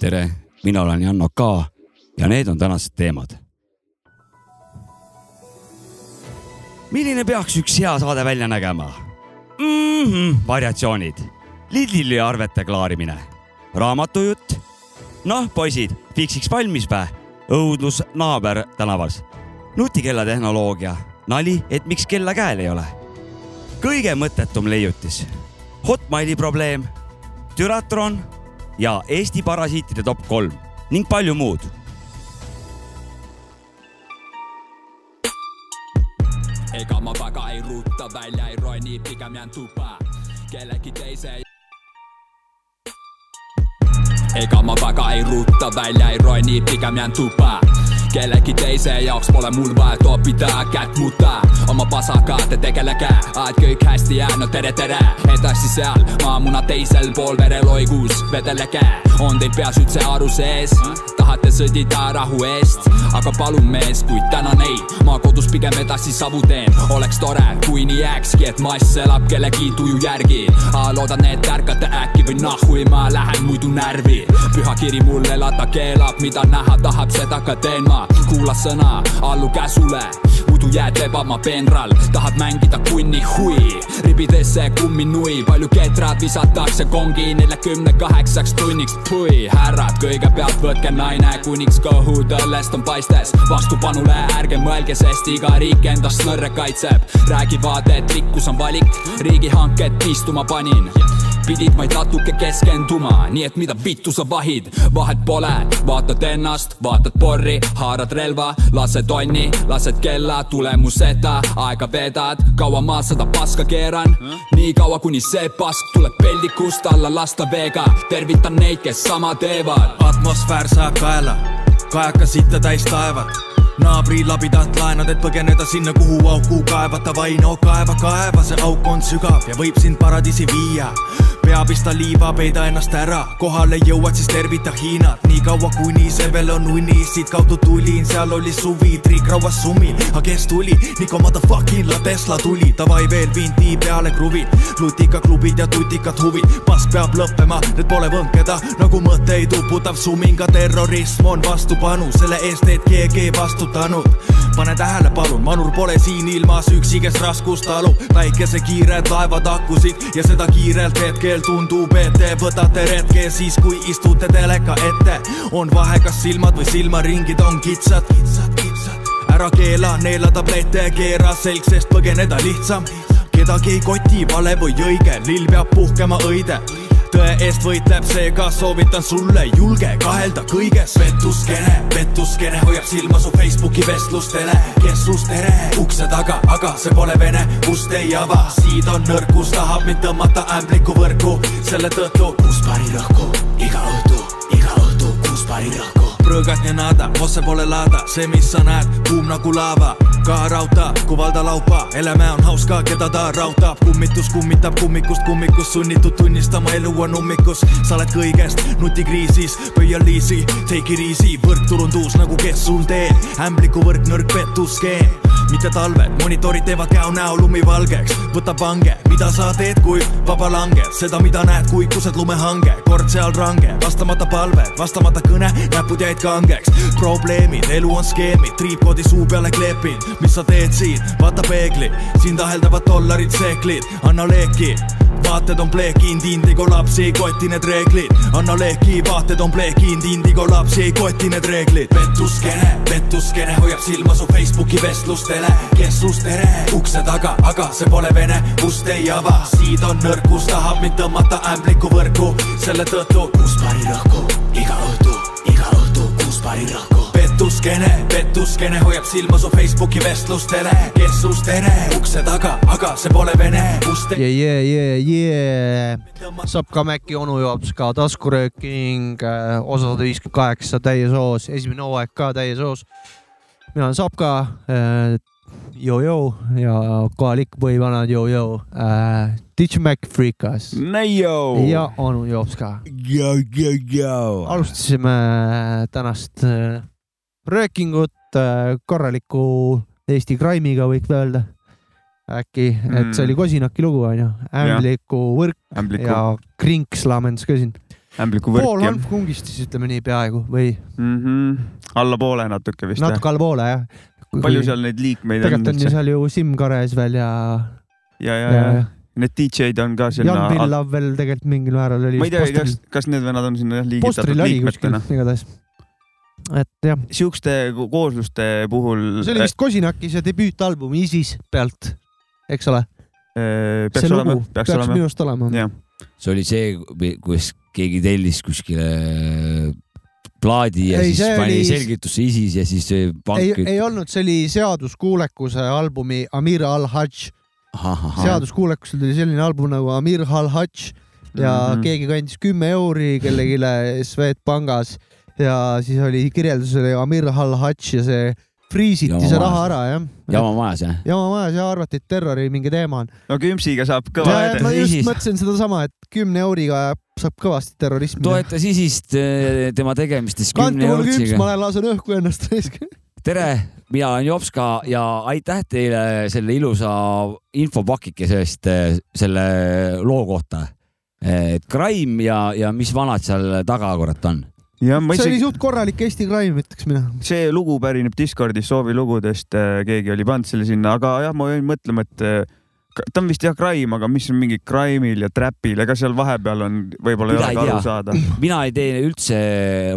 tere, mina olen Janno K ja need on tänased teemad. milline peaks üks hea saade välja nägema mm? -hmm, variatsioonid, Lidli arvete klaarimine, raamatujutt. noh, poisid, fiksiks valmis vä? õudlus naaber tänavas, nutikellatehnoloogia, nali, et miks kella käel ei ole. kõige mõttetum leiutis, Hotmaili probleem, Düratron ja Eesti parasiitide top kolm ning palju muud. ega ma väga ei ruuta välja, ei roni, pigem jään tuppa kellegi teise ega ma väga ei ruuta välja, ei roni, pigem jään tuppa kellegi teise jaoks pole mul vaja topida kätt mutta oma pasaga te tegelege, aeg kõik hästi jää, no tere, tere. Edasi seal maamuna teisel pool vereloigus vedelege, on teil peas üldse aru sees? tahate sõdida rahu eest, aga palun mees, kuid tänan ei, ma kodus pigem edasi savu teen, oleks tore, kui nii jääkski, et mass elab kellegi tuju järgi. loodan, et ärkate äkki või nahhui, ma lähen muidu närvi. pühakiri mul elada keelab, mida näha tahad, seda ka teen ma, kuula sõna, allu käsule. Muidu jääd lebama peenral, tahad mängida kunni hui, ribidesse kumminui, palju ketrad visatakse kongi neljakümne kaheksaks tunniks, pui, härrad, kõigepealt võtke naine, kuniks kõhud õllest on paistes, vastupanule ärge mõelge, sest iga riik endast nõrre kaitseb, räägivad, et rikkus on valik, riigihanket istuma panin. Pidid vaid natuke keskenduma, nii et mida vittu sa vahid, vahet pole, vaatad ennast, vaatad porri, haarad relva, lased tonni, lased kella, tulemuseta aega vedad, kaua ma seda paska keeran, nii kaua kuni see pask tuleb peldikust alla lasta veega, tervitan neid, kes sama teevad. atmosfäär sajab kaela, kajakas sitta täis taevat naabri labidat laenad, et põgeneda sinna, kuhu auku kaevata, vaino kaeva, kaeva, see auk on sügav ja võib sind paradiisi viia. Pea pista liiva, peida ennast ära, kohale jõuad, siis tervita Hiinat, niikaua kuni see veel on uni, siitkaudu tulin, seal oli suvi, triik rauas summil, aga kes tuli, Niko motherfucking la Tesla tuli, davai veel vinti peale kruvid, lutikaklubid ja tutikad huvid, pask peab lõppema, need pole võnkeda, nagu mõtteid uputav summinga terrorism on vastupanu, selle eest et keegi ei vastutanud. pane tähele, palun, manur pole siin ilmas üksi, kes raskust talub, päikesekiired laevad akkusid ja seda kiirelt hetkel tundub, et te võtate retke siis, kui istute teleka ette. on vahe, kas silmad või silmaringid on kitsad, kitsad, kitsad. ära keela, neela tablette, keera selg, sest põgeneda lihtsam. kedagi ei koti, vale või õige, lill peab puhkema õide tõe eest võitleb, seega soovitan sulle julge kahelda kõiges. pettuskene, pettuskene hoiab silma su Facebooki vestlustele. keskus tere, ukse taga, aga see pole vene, ust ei ava. siid on nõrkus, tahab mind tõmmata ämbliku võrku, selle tõttu kus pani rõhku iga õhtu, iga õhtu kus pani rõhku prõõgat ja nada, osse pole laada, see, mis sa näed, kuum nagu laava. ka rauta, kui valda laupa, Heleme on hauska, keda ta rautab, kummitus kummitab kummikust kummikust, sunnitud tunnistama, elu on ummikus. sa oled kõigest nutikriisis, pöia liisi, take it easy, võrkturundus nagu kes sul teeb, ämbliku võrk, nõrk pettuskeen mitte talved, monitorid teevad käo näo lumivalgeks, võta pange, mida sa teed, kui vaba langed, seda, mida näed, kui kused lumehange, kord seal range, vastamata palved, vastamata kõne, näpud jäid kangeks. probleemid, elu on skeemid, triipkoodi suu peale kleepin, mis sa teed siin, vaata peegli, siin taheldavad dollarid, seeklid, anna leeki. Vaated on pleekinud, indigo lapsi ei koti need reeglid, anna leeki, vaated on pleekinud, indigo lapsi ei koti need reeglid. pettuskene, pettuskene hoiab silma su Facebooki vestlustele, keskus tere, ukse taga, aga see pole vene, ust ei ava. siid on nõrkus, tahab mind tõmmata ämbliku võrku, selle tõttu kus pani rõhku? Iga õhtu, iga õhtu, kus pani rõhku? Pettuskene, pettuskene hoiab silma su Facebooki vestlustele, keskus tere, ukse taga, aga see pole vene, ust ei yeah, yeah, yeah, yeah. Sapka Mäkki onu joob ka taskurööking, osa sada viiskümmend kaheksa täies hoos, esimene hooaeg ka täies hoos. Mina olen Sapka Jojo ja kohalik põhivanad Jojo äh,, Mac Freekas Neio. ja onu Jopska. alustasime tänast äh, röökingut äh, korraliku Eesti Crime'iga võiks öelda. äkki, et see Mm. oli Kosinaki lugu onju, ämbliku võrk ämbliku, ja Krinks laamendas ka siin. ämbliku pool võrk jah halb kungistis, ütleme nii peaaegu või mm. -hmm. Allapoole natuke vist natuke allapoole jah. palju seal neid liikmeid on tegelikult on ju seal ju Siim Kares veel ja, ja, ja, ja ja need DJ-d on ka sinna Jan. Villav veel tegelikult mingil määral oli. ma ei tea, kas, kas need vennad on sinna jah liigitatud liikmetena. igatahes. et jah, siukeste ko- koosluste puhul see oli vist Kosinaki see debüütalbumi Isis pealt, eks ole? peaks see olema lugu, peaks peaks minu arust olema. see oli see, kus keegi tellis kuskile plaadi ja Ei, siis pani oli- selgitusse ISIS ja siis see pank ei, ei olnud, see oli seaduskuulekuse albumi Amir al-Hajj. seaduskuulekusel tuli selline album nagu Amir al-Hajj ja mm. -hmm. keegi kandis kümme euri kellelegi Swedbankis ja siis oli kirjeldus oli Amir al-Hajj ja see friisiti Jama see raha ära jah. jama majas jah? jama majas ja arvati, et terrori mingi teema on. no Küpsiga saab kõva ja, ede- ma just mõtlesin sedasama, et kümne euriga saab kõvasti terrorismi. toetas ISIS-t eh, tema tegemistes kümne eurtsiga ma. lähen lasen õhku ennast. tere, mina olen Jopska ja aitäh teile selle ilusa infopakikese eest eh, selle loo kohta. et Crime ja, ja mis vanad seal taga kurat on? ma see oli isegi, suht korralik Eesti crime, ütleks mina. see lugu pärineb Discordis soovilugudest, keegi oli pannud selle sinna, aga jah, ma jäin mõtlema, et ta on vist jah crime, aga mis on mingi crime'il ja trap'il, ega seal vahepeal on, võib-olla ei Mina ole ei ka aru saada. mina ei tee üldse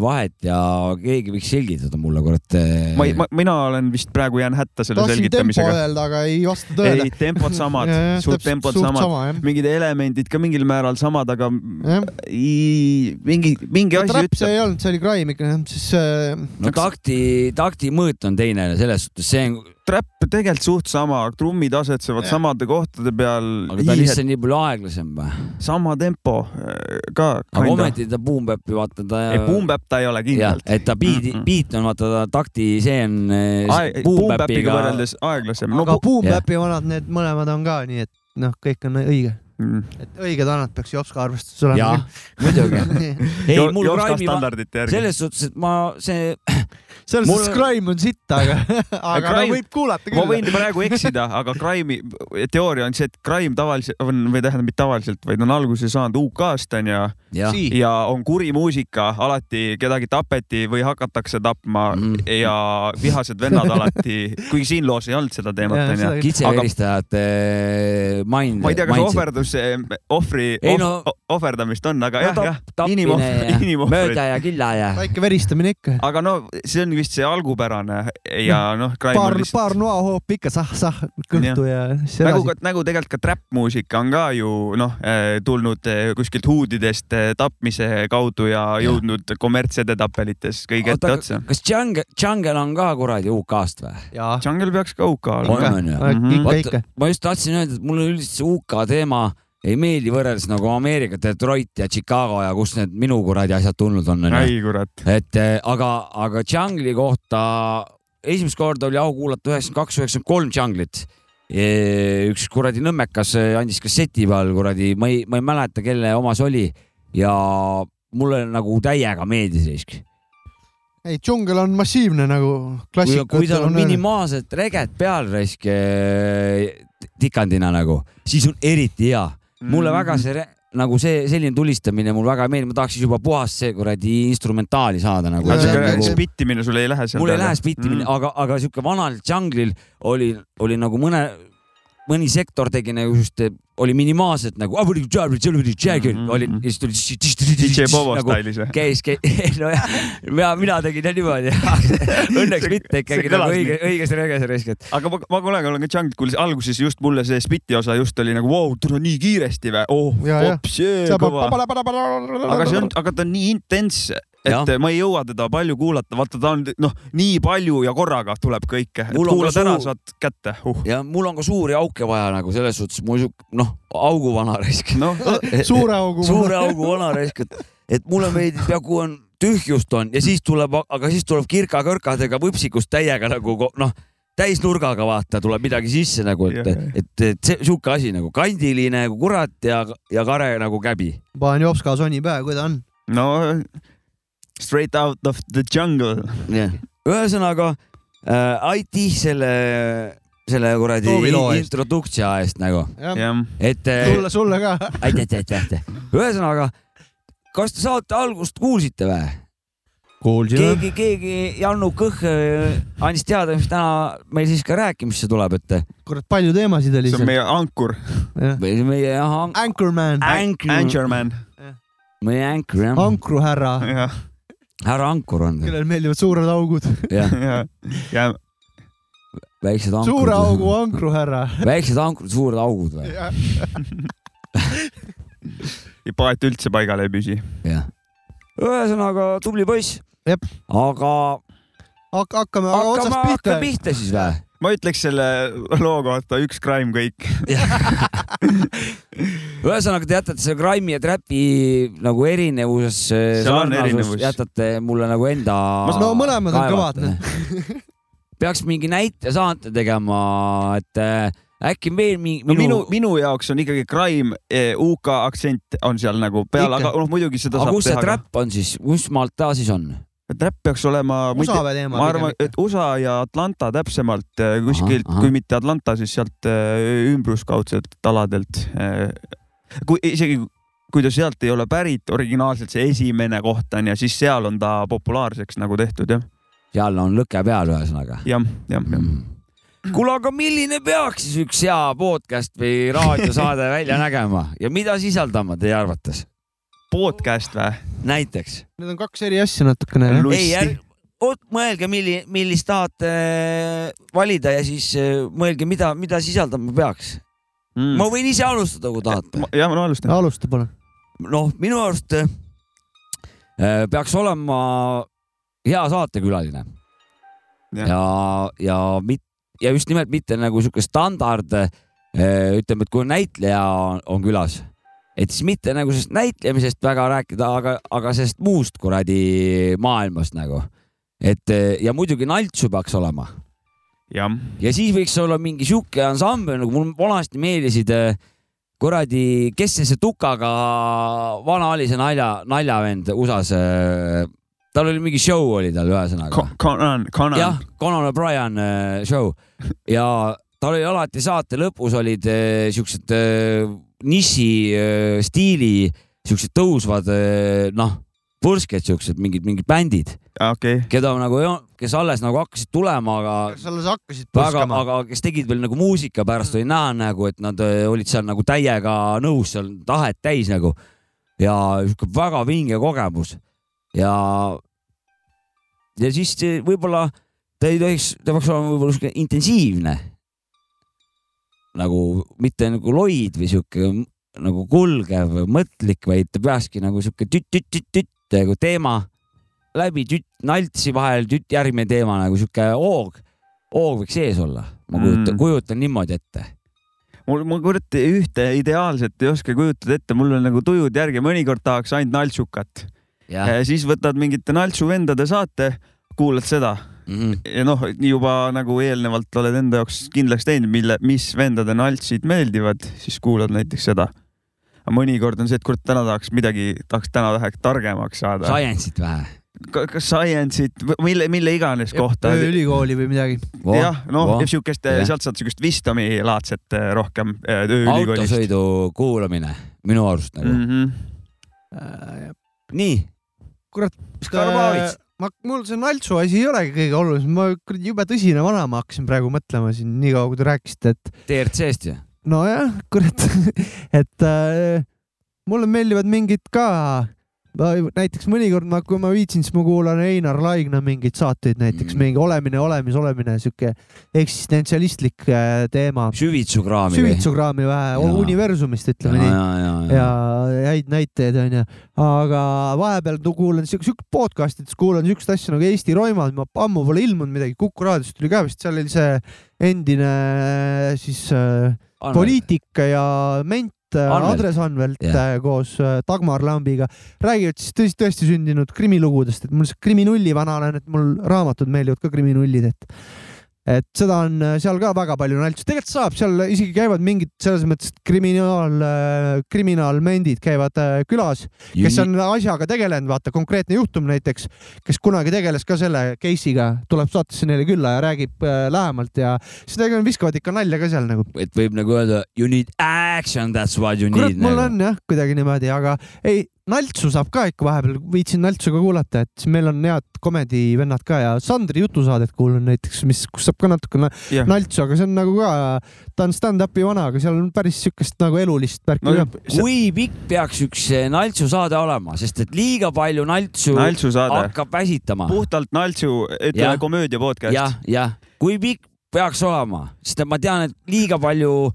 vahet ja keegi võiks selgitada mulle kurat. ma ei, mina olen vist praegu jään hätta selle tahtsin tempo selgitamisega. öelda, aga ei vasta tõele ei, tempod samad, suht tempod samad, sama mingid elemendid ka mingil määral samad, aga jah, i, mingi, mingi asi trap see ütleb. ei olnud, see oli crime ikka, siis äh, no takti, takti mõõt on teine selles suhtes, see on, Trap tegelikult suht sama, trummid asetsevad Jah. samade kohtade peal, aga ta on lihtsalt nii palju aeglasem või? sama tempo äh, ka. aga ometi ta boom bap'i vaata ta. ei, boom bap ta ei ole kindlalt., et ta beat'i Mm, mm., beat on vaata ta takti, see on eh, boom bapiga võrreldes aeglasem. aga Boom. Bapi vanad, need mõlemad on ka nii, et noh, kõik on õige, mm. et õiged vanad peaks Jopska arvestuses olema jah, muidugi. ei, mul Jopska standardite järgi. selles suhtes, et ma see, selles Mul- suhtes crime on sitt, aga, aga Crime- võib kuulata ma võin küll. praegu eksida, aga Crime'i teooria on see, et Crime tavaliselt on, või tähendab mitte tavaliselt, vaid on alguse saanud UK-st onju jah, ja on kuri muusika, alati kedagi tapeti või hakatakse tapma Mm. ja vihased vennad alati, kuigi siin loos ei olnud seda teemat onju kitseveristajate mind. ma ei tea, kas ohverdus, ohvri Ei no- oh, ohverdamist on, aga jah, jah, tapmine inimohvrid, ja mööda. ja killa ja. väike veristamine ikka. aga no see on vist see algupärane ja noh, paar paar noahoop ikka sah-sah kõhtu ja siis nagu nagu tegelikult ka trap-muusika on ka ju noh eh, tulnud eh, kuskilt huudidest eh, tapmise kaudu ja jõudnud kommertsedetapelites kõige ette otsa. kas Jungle, Jungle on ka kuradi UK-st või? Jungle peaks ka UK on, olema. on ju? Ikka, Vaata ikka., ma just tahtsin öelda, et mulle üldiselt see UK teema ei meeldi võrreldes nagu Ameerika Detroit ja Chicago ja kust need minu kuradi asjad tulnud on, ai kurat. et eh, aga, aga Jungle'i kohta esimest korda oli au kuulata üheksakümmend kaks, üheksakümmend kolm Jungle'it. üks kuradi nõmmekas eh, andis kasseti peal kuradi, ma ei, ma ei mäleta, kelle oma see oli ja mulle nagu täiega meeldis risk. ei, džungel on massiivne nagu kui, klassika. kui tal on minimaalselt reget peal risk tikandina nagu, siis on eriti hea. Mulle väga see re- nagu see selline tulistamine mul väga ei meeldi, ma tahaks siis juba puhast see kuradi instrumentaali saada nagu. Nagu- spittimine sul ei lähe seal mul ei lähe spittimine mm., aga, aga sihuke vanal džanglil oli, oli nagu mõne, mõni sektor tegi nagu just, oli minimaalselt nagu oli Mhm. oli ja siis tuli DJ Bobo nagu stailis või? käis, käis, nojah, mina, mina tegin jah niimoodi. Õnneks mitte ikkagi nagu õige, õiges reges risk, et aga ma, ma kunagi olen ka Jungle kuulnud, alguses just mulle see spiti osa just oli nagu vau, tule nii kiiresti või, oh, hops, kõva. aga see on, aga ta on nii intense, et ja. ma ei jõua teda palju kuulata, vaata ta on noh, nii palju ja korraga tuleb kõike, ka kuulad ära, suur- saad kätte uh.. ja mul on ka suuri auke vaja nagu selles suhtes, mul sihuke noh, augu vana risk. noh, suure augu. suure augu vana risk, et, et mulle meeldib ja kui on tühjust on ja siis tuleb, aga siis tuleb kirka-kõrkadega võpsikust täiega nagu noh, täisnurgaga vaata tuleb midagi sisse nagu, et et, et see sihuke asi nagu kandiline nagu kurat ja, ja kare nagu käbi. panen Jopska soni pähe, kui ta on. no straight out of the jungle. ühesõnaga äh, aitäh selle, selle kuradi introduktsia eest nagu, jah, et äh, sulle, sulle ka. aitäh, aitäh, aitäh. ühesõnaga, kas te saate algust kuulsite või? kuulsime. keegi, keegi Jannu Kõh äh, andis teada, mis täna meil siis ka rääkimisse tuleb, et kurat, palju teemasid oli see on meie ankur, või meie jah, Anchorman, Anchorman, meie Ankur jah, ankrухärra, jah, härra Ankur on kellel meeldivad suured augud. jah, ja, ja väiksed suure augu ankrud, ankruhärra. väiksed ankrud, suured augud või? ja paat üldse paigal ei püsi. jah. ühesõnaga tubli poiss. Jep. aga hakka, hakkame aga otsast hakkame, pihta hakkame. pihta siis või? Ma ütleks selle loo kohta üks crime kõik. ühesõnaga te jätate selle Grime'i ja Trapi nagu erinevuses, jätate mulle nagu enda. no mõlemad on kõvad, peaks mingi näite saate tegema, et äh, äkki veel mingi no minu, minu jaoks on ikkagi crime, UK aktsent on seal nagu peal, aga noh, muidugi seda aga saab kus see teha. Trap on siis, kus maalt ta siis on? Trap peaks olema, USA või teema ma arvan, et USA ja Atlanta täpsemalt eh, kuskilt, kui mitte Atlanta, siis sealt eh, ümbruskaudselt aladelt. kui isegi, kui ta sealt ei ole pärit, originaalselt see esimene koht on ja siis seal on ta populaarseks nagu tehtud jah, seal on lõke peal, ühesõnaga. jah, jah, jah. kuule, aga milline peaks siis üks hea podcast või raadiosaade välja nägema ja mida sisaldama teie arvates? Podcast või? näiteks. Need on kaks eri asja natukene. Ei, ärge, oot, mõelge, milli-, millist tahate äh, valida ja siis äh, mõelge, mida, mida sisaldama peaks. ma võin ise alustada, kui tahate. Mm. jah, no alustame. alusta palun. noh, minu arust äh, peaks olema hea saatekülaline Jah. ja, ja mit-, ja just nimelt mitte nagu sihuke standard, ütleme, et kui näitleja on, on külas, et siis mitte nagu sellest näitlemisest väga rääkida, aga, aga sellest muust kuradi maailmast nagu. et äh, ja muidugi naltsu peaks olema ja siis võiks olla mingi sihuke ansambel nagu mul vanasti meeldisid äh, kuradi, kes see, see tukaga vana oli see nalja, naljavend USA-s. tal oli mingi show oli tal ühesõnaga. Conan, Conan jah, Conan O'Brien show ja tal oli alati saate lõpus olid äh, siuksed äh, niši äh, stiili siuksed tõusvad äh, noh, pursked siuksed mingid, mingid bändid, okei, keda nagu, kes alles nagu hakkasid tulema, aga sa alles hakkasid põskama. aga kes tegid veel nagu muusika pärast oli näha nagu, et nad öö, olid seal nagu täiega nõus, seal tahet täis nagu ja sihuke väga vinge kogemus ja, ja siis võib-olla ta ei tohiks, ta peaks olema võib-olla sihuke intensiivne. Nagu mitte nagu loid või sihuke nagu kulgev, mõtlik, vaid ta peakski nagu sihuke tütt-tütt-tütt-tütt nagu teema läbi tütt, naltsi vahel tütt, järgmine teema nagu sihuke hoog, hoog võiks sees olla. ma kujutan Mm. mm., kujutan niimoodi ette. mul, ma kurat ühte ideaalset ei oska kujutada ette, mul on nagu tujud järgi, mõnikord tahaks ainult naltsukat. jah, siis võtad mingite naltsuvendade saate, kuulad seda Mhm. ja noh, juba nagu eelnevalt oled enda jaoks kindlaks teinud, mille, mis vendade naltsid meeldivad, siis kuulad näiteks seda. aga mõnikord on see, et kurat, täna tahaks midagi, tahaks täna vähe targemaks saada. Science'it vähe. kas science'it, mille, mille iganes kohta. ülikooli või midagi. jah, noh, siukest, Jah. sealt saad siukest wisdom'i laadset eh, rohkem eh, autosõidu kuulamine minu arust nagu mm. -hmm. Äh, nii, kurat, mis Karbavits, ma, mul see naltsu asi ei olegi kõige olulisem, ma kuradi jube tõsine vanaema hakkasin praegu mõtlema siin niikaua, kui te rääkisite, et TRC-st ju. nojah, kurat, et äh, mulle meeldivad mingid ka, näiteks mõnikord ma, kui ma viitsin, siis ma kuulan Einar Laigna mingeid saateid, näiteks Mm. mingi olemine, olemis, olemine, sihuke eksistentsialistlik äh, teema, süvitsukraami süvitsukraami vähe universumist, ja, ütleme nii. ja, ja, ja häid näiteid onju, aga vahepeal kuulan siukest siuk podcast'it, kuulan siukest asja nagu Eesti roimad, ma ammu pole ilmunud midagi, Kuku raadiost tuli ka vist, seal oli see endine siis äh, ja. poliitik ja ment äh, Anvelt. Andres Anvelt yeah. koos äh, Dagmar Lambiga räägivad siis tõesti, tõesti sündinud krimilugudest, et mul see kriminulli vana olen, et mul raamatud meeldivad ka kriminullid, et et seda on äh, seal ka väga palju naltsu, tegelikult saab seal isegi käivad mingid selles mõttes kriminaal, kriminaalmendid käivad äh, külas, kes on asjaga tegelenud, vaata konkreetne juhtum näiteks, kes kunagi tegeles ka selle case'iga, tuleb saatesse neile külla ja räägib äh, lähemalt ja siis tegelikult viskavad ikka nalja ka seal nagu. et võib nagu öelda you need action, that's what you kurat, need. mul Nagu. on jah kuidagi niimoodi, aga ei, naltsu saab ka ikka vahepeal, viitsin naltsu ka kuulata, et meil on head komedivennad ka ja Sandri jutusaadet kuulan näiteks, mis, kus saab ka natukene jah, naltsu, aga see on nagu ka, ta on stand-up'i vana, aga seal on päris siukest nagu elulist värki no ka. kui pikk peaks üks eh, naltsu saade olema, sest et liiga palju naltsu Naltsu saade, hakkab väsitama. puhtalt naltsu, ütleme komöödia podcast. jah, jah, kui pikk peaks olema, sest et ma tean, et liiga palju,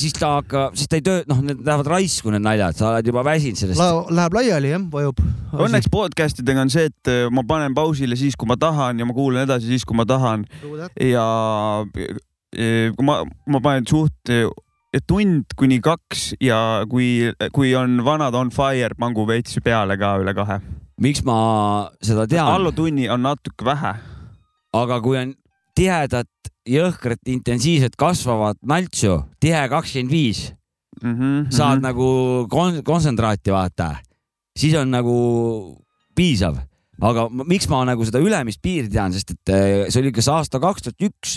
siis ta hakkab, siis ta ei töö, noh, need lähevad raisku, need naljad, sa oled juba väsinud sellest. Läheb laiali jah, vajub. Õnneks podcast idega on see, et äh, ma panen pausile siis, kui ma tahan ja ma kuulan edasi siis, kui ma tahan ja äh, kui ma, ma panen suht äh, tund kuni kaks ja kui, kui on vanad on fire, pangu veits peale ka üle kahe. miks ma seda tean alla, tunni on natuke vähe. aga kui on tihedat, jõhkrat, intensiivset kasvavat naltsu, tihe kakskümmend viis, Mhm, saad nagu kon-, kontsentraati vaata, siis on nagu piisav. aga miks ma nagu seda ülemist piiri tean, sest et eh, see oli kas aasta kaks tuhat üks,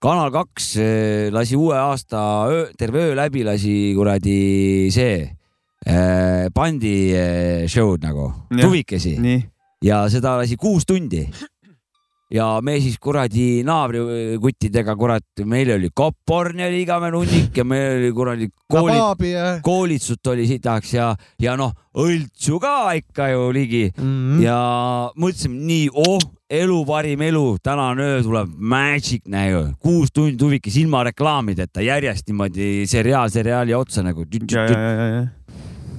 Kanal kaks eh, lasi uue aasta öö,, terve öö läbi lasi kuradi see bandi eh, show'd nagu, tuvikesi. Ja seda lasi kuus tundi. Ja me siis kuradi naabrikuttidega, kurat, meil oli Koporni oli igavene hunnik ja meil oli kuradi kooli, Kabaabi ja koolitsut oli sitaks ja, ja noh, õltsu ka ikka ju ligi mm.. ja mõtlesime nii, oh, elu parim elu, tänane öö tuleb magic näju, kuus tundi huvikis ilma reklaamideta järjest niimoodi seriaal seriaali otsa nagu.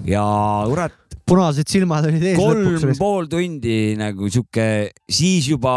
ja kurat, punased silmad olid ees kolm pool tundi nagu sihuke, siis juba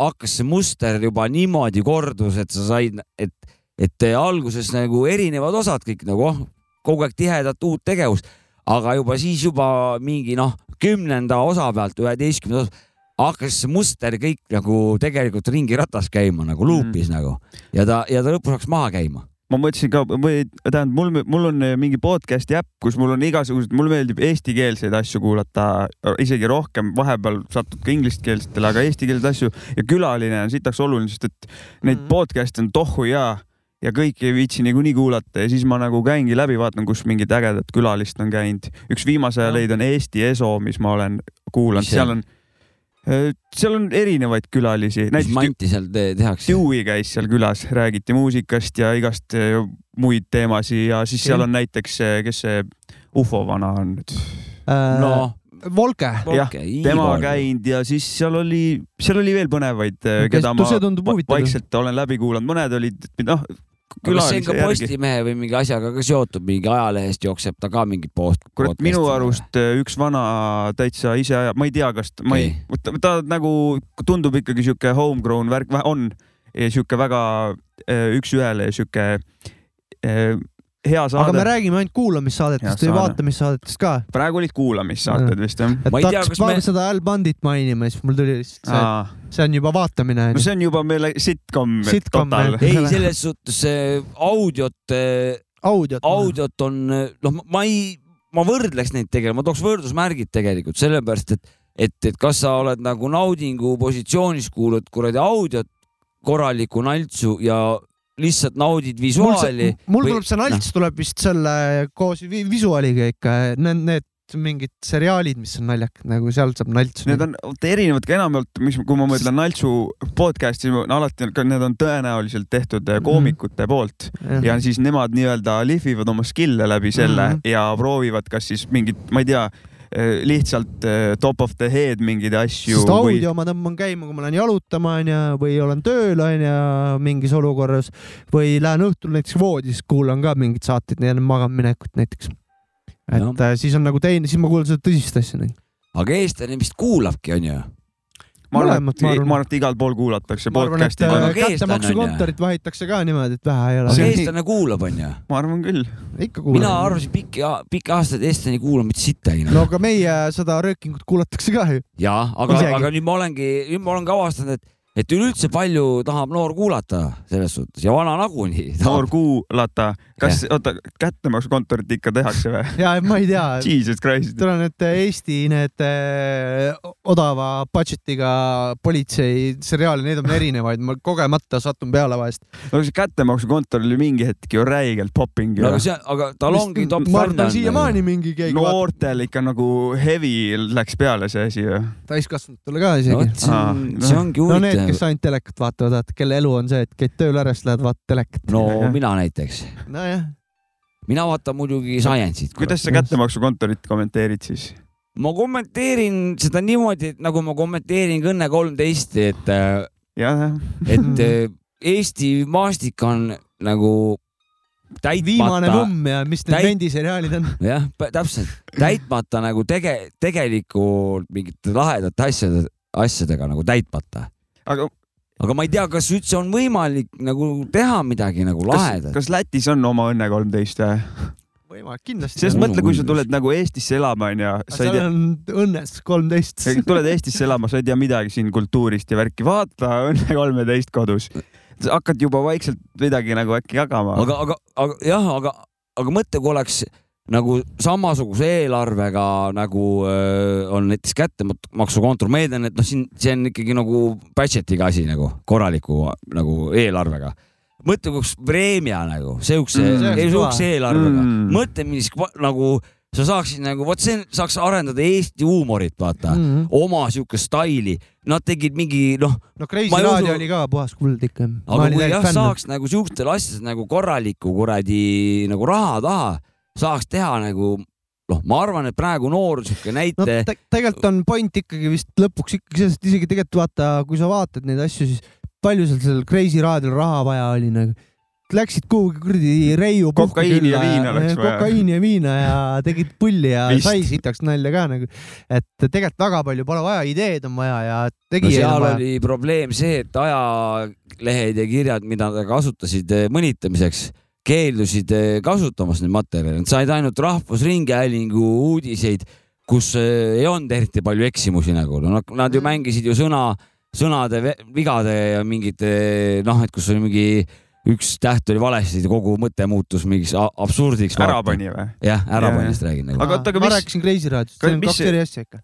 hakkas see muster juba niimoodi kordus, et sa said, et, et alguses nagu erinevad osad kõik nagu oh, kogu aeg tihedat uut tegevust, aga juba siis juba mingi noh, kümnenda osa pealt, üheteistkümnenda osa hakkas see muster kõik nagu tegelikult ringiratas käima nagu luupis mm. nagu ja ta, ja ta lõpuks hakkas maha käima. Ma mõtlesin ka või tähendab, mul, mul on mingi podcast'i äpp, kus mul on igasugused, mulle meeldib eestikeelseid asju kuulata isegi rohkem, vahepeal satud ka ingliskeelsetele, aga eestikeelseid asju ja külaline on sitaks oluline, sest et neid Mhm. podcast'e on tohu ja ja kõiki ei viitsi niikuinii kuulata ja siis ma nagu käingi läbi, vaatan, kus mingid ägedad külalist on käinud. üks viimase leid on Eesti Eso, mis ma olen kuulanud, seal on, seal on erinevaid külalisi, mis manti seal te tehakse? Dewey käis seal külas, räägiti muusikast ja igast eh, muid teemasid ja siis seal on näiteks, kes see ufo vana on nüüd, no. Äh, Volke, Jah, tema käinud ja siis seal oli, seal oli veel põnevaid, Kes- keda ma vaikselt olen läbi kuulanud, mõned olid noh, kas see on külalise ka järgi. Postimehe või mingi asjaga ka seotud, mingi ajalehest jookseb ta ka mingi post. kurat, minu arust eh, üks vana täitsa ise ajab, ma ei tea, kas ma ei, ta, ta nagu tundub ikkagi sihuke homegrown värk, on sihuke väga eh, üks-ühele sihuke eh, hea aga saade me. räägime ainult kuulamissaadetest või saade. vaatamissaadetest ka. praegu olid kuulamissaated vist jah? et hakkas kas me- seda Al Bandit mainima, siis mul tuli lihtsalt see, see on juba vaatamine no see on juba meile sitcom. Sitcom, ei, selles suhtes audiot, audiot. audiot on, noh, ma ei, ma võrdleks neid tegelikult, ma tooks võrdusmärgid tegelikult sellepärast, et, et, et kas sa oled nagu naudingu positsioonis, kuulad kuradi audiot, korralikku naltsu ja lihtsalt naudid mul, visuaali. mul tuleb see nalts tuleb vist selle koos vi visuaaliga ikka, need, need mingid seriaalid, mis on naljakad, nagu seal saab naltsu. Need on erinevad ka enamjaolt, mis, kui ma mõtlen Naltsu podcast'i, alati on, need on tõenäoliselt tehtud Mhm. mm. koomikute poolt ja siis nemad nii-öelda lihvivad oma skill'e läbi selle mm. -hmm. ja proovivad, kas siis mingit, ma ei tea, lihtsalt eh, top of the head mingeid asju sest audio ma tõmban käima, kui ma lähen jalutama onju või olen tööl onju mingis olukorras või lähen õhtul näiteks voodis, kuulan ka mingeid saateid enne magamaminekut näiteks. et Jah. äh, siis on nagu teine, siis ma kuulan seda tõsist asja nagu.. aga eestlane vist kuulabki, onju. Ma arvan, et ma arvan. et igal pool kuulatakse podcast'i, Aga äh, kättemaksukontorit vahitakse ka niimoodi, et vähe ei aga ole. See- eestlane kuulab, onju. ma arvan küll. ikka kuulan. mina arvasin pikki, pikki aastaid eestlane ei kuula mitte sittagi no aga meie seda röökingut kuulatakse ka ju. jaa, aga aga nüüd ma olengi, nüüd ma olen ka avastanud, et, et üleüldse palju tahab noor kuulata selles suhtes ja vana nagunii noor tahab. kuulata, kas, oota, kättemaksukontorit ikka tehakse või? ja ma ei tea, Jesus Christ. tuleb need Eesti need äh, odava budget'iga politsei seriaale, neid on erinevaid, ma kogemata satun peale vahest. no see kättemaksukontor oli mingi hetk ju räigelt popping no see, aga tal ongi top on siiamaani mingi keegi noortel ikka nagu heavy läks peale see asi ju. täiskasvanutele ka no isegi vot, see ongi no need, kes. ainult telekat vaatavad, vaata, kelle elu on see, et käid tööl ära, siis lähed vaatad telekat. no mina näiteks, nojah, mina vaatan muidugi Science'it. kuidas sa kättemaksukontorit kommenteerid siis? ma kommenteerin seda niimoodi, et nagu ma kommenteerin ka Õnne kolmteist, et, jah, et äh, Eesti maastik on nagu viimane täitmata, numm ja mis need täit- vendiseriaalid on. jah, täpselt, täitmata nagu tege-, tegelikult mingite lahedate asjade, asjadega nagu täitmata. Aga aga ma ei tea, kas üldse on võimalik nagu teha midagi nagu kas, lahedat. kas Lätis on oma Õnne kolmteist või? võimalik kindlasti. sest mõtle, kui sa tuled nagu Eestisse elama onju, seal tea, on õnnes kolmteist. tuled Eestisse elama, sa ei tea midagi siin kultuurist ja värki, vaata Õnne kolmeteist kodus. sa hakkad juba vaikselt midagi nagu äkki jagama. aga, aga, aga jah, aga, aga mõtle, kui oleks nagu samasuguse eelarvega nagu öö, on näiteks kättemaksukontor, ma eeldan, et noh, siin see on ikkagi nagu budget'iga asi nagu korraliku nagu eelarvega. mõtle, kui üks preemia nagu siukse Mm. siukse eelarvega Mm. mõtle, mis nagu sa saaksid nagu, vot see saaks arendada Eesti huumorit, vaata mm., no oma siukest staili. Nad tegid mingi noh, Ma ei Raadio usu- oli ka puhas kuld ikka. aga kui jah, saaks nagu siukestel asjadel nagu korraliku kuradi nagu raha taha, saaks teha nagu noh, ma arvan, et praegu noor sihuke no näite te tegelikult on point ikkagi vist lõpuks ikkagi selles, et isegi tegelikult vaata, kui sa vaatad neid asju, siis palju seal sellel Crazy Raadiol raha vaja oli nagu. Läksid kuhugi kuradi Reiu Kokaiini ja viina oleks vaja. kokaiini ja viina ja tegid pulli ja Vist. sai sitaks nalja ka nagu. et tegelikult väga palju pole vaja, ideed on vaja ja no tegijaid seal on vaja. oli probleem see, et ajalehed ja kirjad, mida nad kasutasid eh, mõnitamiseks, keeldusid eh, kasutamast neid materjale, nad said ainult Rahvusringhäälingu uudiseid, kus eh, ei olnud eriti palju eksimusi nagu, no nad- ju Mm. mängisid ju sõna, sõnade vigade ja mingite noh, et kus oli mingi üks täht oli valesti, kogu mõte muutus mingiks absurdiks. ära pani või? jah, Jaa, ärapanist räägin nagu. Aga oota, aga ma mis- rääkisin Crazy Raadiost, see on kaks eri asja ikka.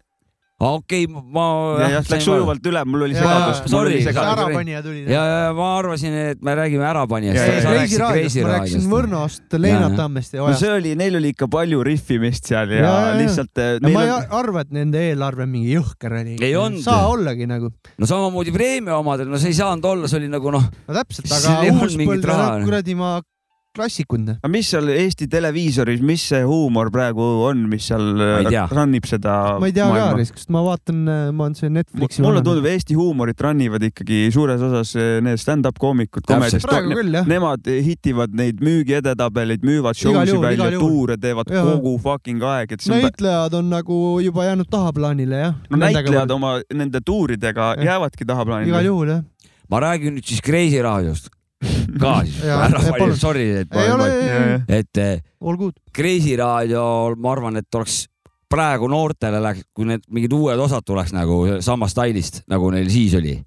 okei, ma. jah, läks sujuvalt üle, mul oli segadus, sorry, ärapanija tuli. ja, ja ma arvasin, et me räägime ärapanijast. Ma rääkisin Võrnost, Leenart. Tammest ja no Ojast. see oli, neil oli ikka palju riffimist seal ja, Ja, ja, lihtsalt eh, no ma ei on, arva, et nende eelarve mingi jõhker oli. Ei olnud. saa ollagi nagu. no samamoodi Preemia omadel, no see ei saanud olla, see oli nagu noh, no täpselt, aga olnud uus mingit põlv raha. on kuradi ma klassikud. noh. aga mis seal Eesti televiisoris, mis see huumor praegu on, mis seal tea. run ib seda ma ei tea ka, sest ma vaatan, ma olen see Netflixi. mulle tundub, Eesti huumorit run ivad ikkagi suures osas eh, need stand-up koomikud. Nemad hitivad neid müügiedetabeleid, müüvad show Igal si juhul, välja igal, tuure teevad Jaa. kogu fucking aeg, et näitlejad on nagu juba jäänud tahaplaanile jah. no näitlejad oma nende tuuridega Jah. jäävadki igal tahaplaanile. juhul jah. ma räägin nüüd siis Kreisi raadiost ka siis, ära palun. sorry, et ma, ole, et eh, all good. Kreisi raadio, ma arvan, et oleks praegu noortele läheks, kui need mingid uued osad tuleks nagu samast stailist, nagu neil siis oli.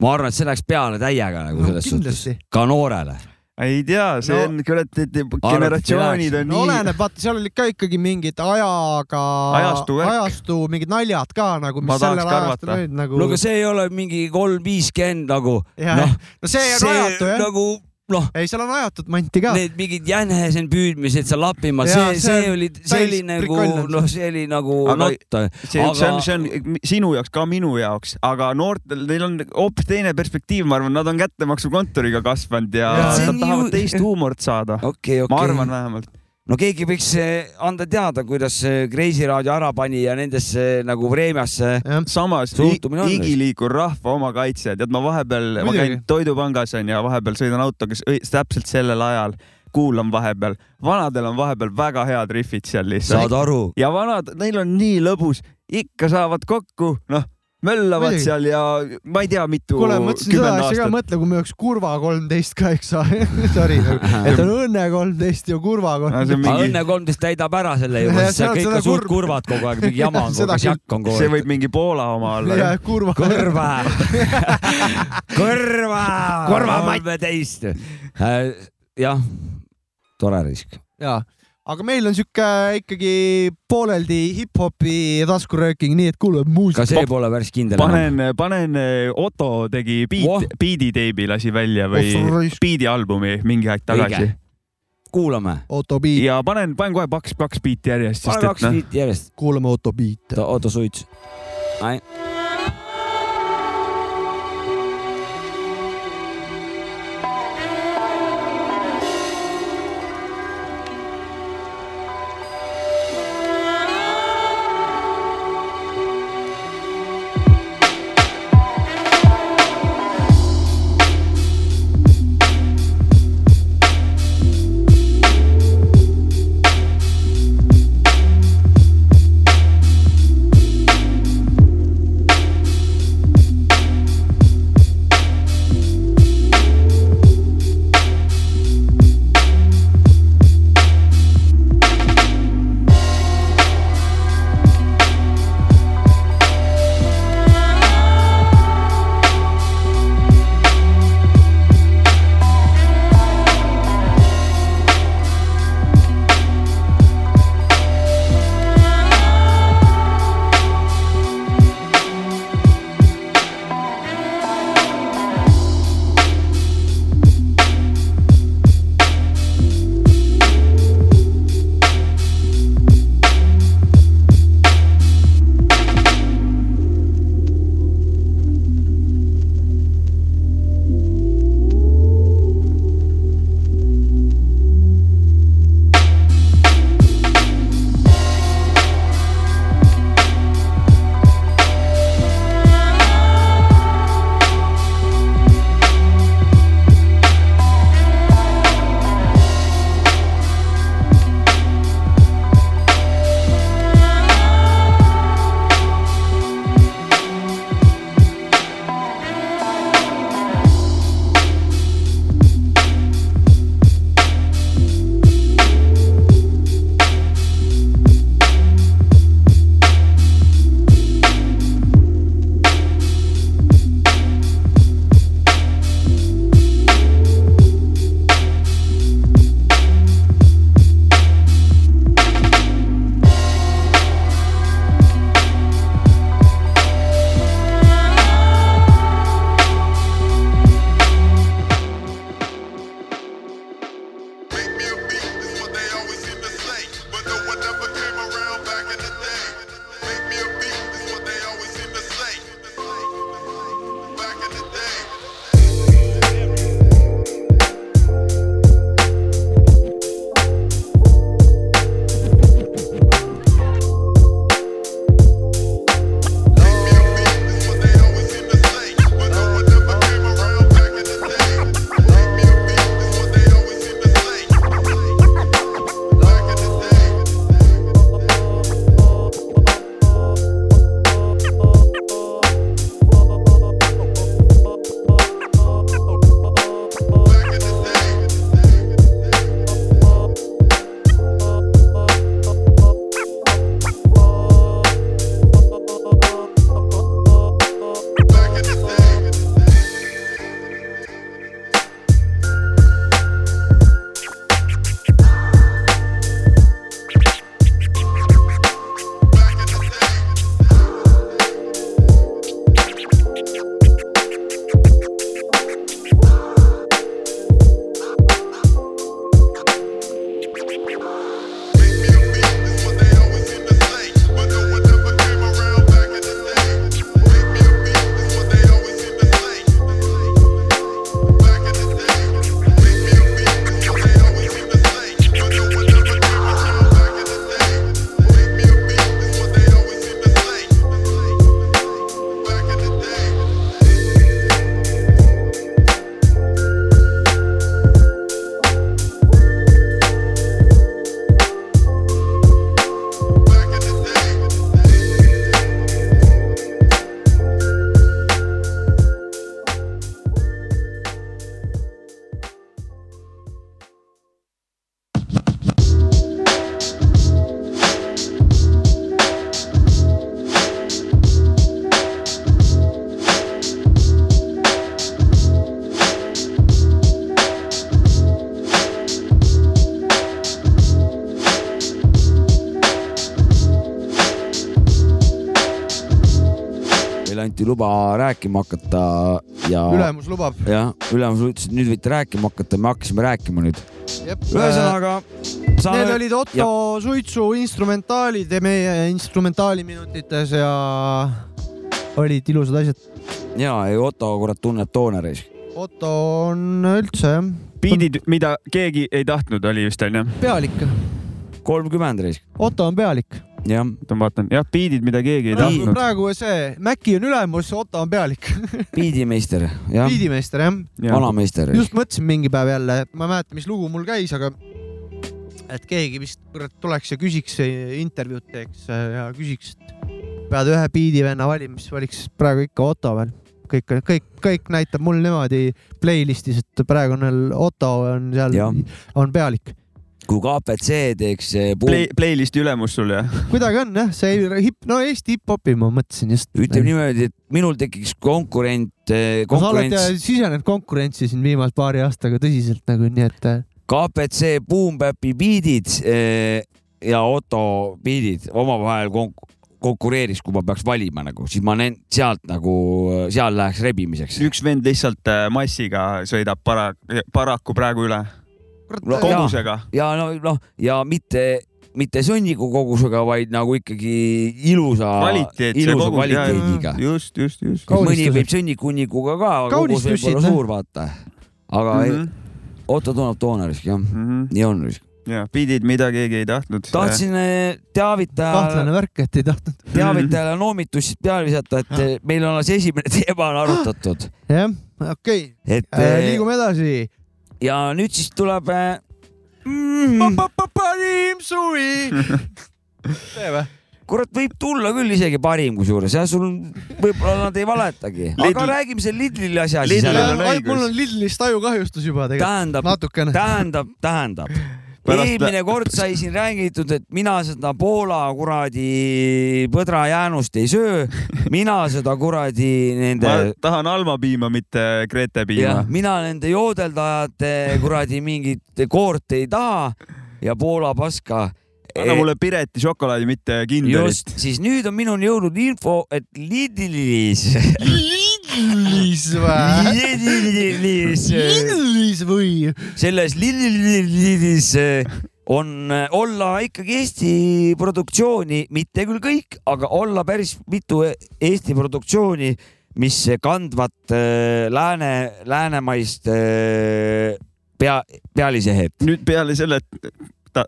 ma arvan, et see läheks peale täiega nagu no selles suhtes, kindlasti. ka noorele. Ei tea, see No- on, kurat, generatsioonid on no nii. oleneb, vaata, seal olid ka ikkagi mingid ajaga, Ajastu ajastu mingid naljad ka nagu, mis sellel ajastul olid nagu. no aga see ei ole mingi kolm viiskümmend nagu, noh, no see on ajatu jah. nagu noh, ei, seal on ajatud manti ka. need mingid jänesed püüdmised seal Lapimaal, see, see see oli, see oli nagu noh, see oli nagu Aga not. see, see on, see on sinu jaoks ka minu jaoks, aga noortel, neil on hoopis teine perspektiiv, ma arvan, nad on kättemaksukontoriga kasvanud ja, see nad on tahavad ju- teist huumorit saada. okei, ma okei arvan. vähemalt. No keegi võiks eh, anda teada, kuidas see Kreisi raadio ära pani ja nendesse nagu preemiasse. samas igiliikur rahva omakaitse, tead ma vahepeal, ma käin toidupangas on ja vahepeal sõidan autoga täpselt sellel ajal, kuulan vahepeal, vanadel on vahepeal väga head rifid seal lihtsalt saad. aru? ja vanad, neil on nii lõbus, ikka saavad kokku, noh, möllavad Muidugi. seal ja ma ei tea, mitu kuule, mõtlesin seda asja ka, mõtle, kui meil oleks kurva kolmteist ka, eks ole. Sorry, et on õnne kolmteist ja kurva see kolmteist. mingi- Õnne kolmteist täidab ära selle juba, see on kõik on suht kurb- kurvad kogu aeg, mingi jama on kogu Seda aeg, žakk on kogu see aeg. võib mingi Poola oma olla. ja kurva. kõrva, kõrva, kolmeteist. jah, tore risk. ja, aga meil on sihuke ikkagi pooleldi hip-hopi taskurööking, nii et kuulame ka muusikat. see pole päris kindel panen, panen, Otto tegi beat, beat'i teibi lasi välja või Oh, beat'i albumi mingi aeg tagasi kuulame. Otto Beat, ja panen, panen kohe kaks, kaks beat'i järjest, pane kaks noh, biiti järjest. kuulame Otto Beat. Otto Suits. Anti luba rääkima hakata ja ülemus lubab. jah, ülemus ütles, et nüüd võite rääkima hakata, me hakkasime rääkima nüüd. ühesõnaga, sa Need olid Otto Suitsu instrumentaalid ja meie instrumentaaliminutites ja olid ilusad asjad. ja, ja Otto kurat tunneb toonereis. Otto on üldse jah, biidid, mida keegi ei tahtnud, oli vist onju. pealik. kolmkümmend reis, Otto on pealik. jah. ma vaatan, jah, biidid, mida keegi ei tahtnud. praegu see Maci on ülemus, Otto on pealik. biidimeister, jah, biidimeister jah. vanameister. just mõtlesin mingi päev jälle, et ma ei mäleta, mis lugu mul käis, aga et keegi vist kurat tuleks ja küsiks, intervjuud teeks ja küsiks, et pead ühe biidivenna valima, siis valiks praegu ikka Otto veel. kõik, kõik, kõik näitab mul niimoodi playlist'is, et praegu on veel Otto on seal on pealik. Kui KPC teeks eh, puum- Play, playlist'i ülemus sul jah? kuidagi on jah, see hip, no Eesti hip-hopi ma mõtlesin just. ütleme niimoodi, et minul tekiks konkurent, sa oled konkurents äh, sisenenud konkurentsi siin viimase paari aastaga tõsiselt nagu nii, et KPC Boom Bapi biidid eh, ja Otto biidid omavahel konk- konkureeriks, kui ma peaks valima nagu, siis ma näen sealt nagu, seal läheks rebimiseks. üks vend lihtsalt massiga sõidab para-, paraku praegu üle. Kurat No, äh, kogusega. ja no, noh ja mitte, mitte sõnniku kogusega, vaid nagu ikkagi ilusa, ilusa kogus, kvaliteediga. just, just, just. Mõni võib sõnnikunnikuga ka, aga kogus võib olla noh. suur, vaata. aga mm. -hmm. Otto tunneb toonerisk, jah, nii on. ja biidid, mida keegi ei tahtnud. tahtsin eh, teavitada kahtlane värk, et ei tahtnud. teavitajale noomitust peale visata, et eh, meil on alles esimene teema on arutatud, jah, okei et okay., eh, liigume edasi. Ja nüüd siis tuleb eh, mm,, parim suvi. see või? kurat, võib tulla küll isegi parim kusjuures ja sul võib-olla nad ei valetagi, aga räägime selle Lidli asja siis ära mul on Lidlist ajukahjustus juba tegelikult, tähendab, tähendab, tähendab. Pärast- eelmine kord sai siin räägitud, et mina seda Poola kuradi põdra jäänust ei söö, mina seda kuradi nende ma tahan Alma piima, mitte Grete piima., mina nende joodeldajate kuradi mingit koort ei taha ja Poola paska. Anna mulle Pireti šokolaadi, mitte Kinderit just,. siis nüüd on minuni jõudnud info, et Lidlis, Lidlis või? Lidlis, Lidlis või? selles Lidlis on äh, olla ikkagi Eesti produktsiooni, mitte küll kõik, aga olla päris mitu Eesti produktsiooni, mis kandvad äh, lääne, läänemaist äh, pea, pealisehet, nüüd peale selle, et ta,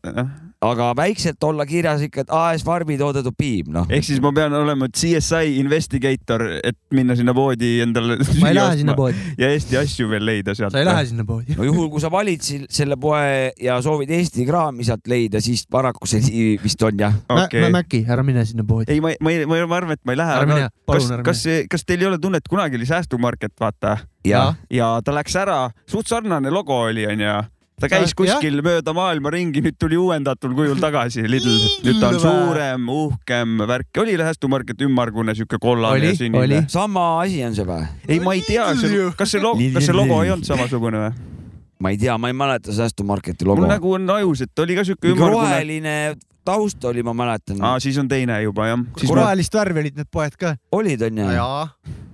aga väikselt olla kirjas ikka, et AS Farmi toodetud piim, noh. ehk siis ma pean olema CSI investigator, et minna sinna poodi endale. ma ei lähe sinna poodi, ja Eesti asju veel leida sealt. sa ei lähe sinna poodi. no juhul, kui sa valid selle poe ja soovid Eesti kraami sealt leida, siis paraku see nii vist on jah. okei. Mäki, ära mine sinna poodi. ei, ma, ma, ma, ma arvan, et ma ei lähe. Ära mine, palun kas ära, kas, kas teil ei ole tunnet, kunagi oli säästumarket, vaata ja ja ta läks ära, suht sarnane logo oli, onju. Ta käis kuskil mööda maailma ringi, nüüd tuli uuendatud kujul tagasi, Lidl. nüüd ta on suurem, uhkem värk, oli säästumarket ümmargune, siuke kollane Oli, ja sinine sama asi on see või? ei, ma ei tea, kas see logo, kas see logo ei olnud samasugune või? ma ei tea, ma ei mäleta säästumarketi mul logo. nagu on ajus, et oli ka siuke mingi ümmargune. roheline taust oli, ma mäletan. aa, siis on teine juba jah. siis ma, rohelist värvi olid need poed ka. olid onju?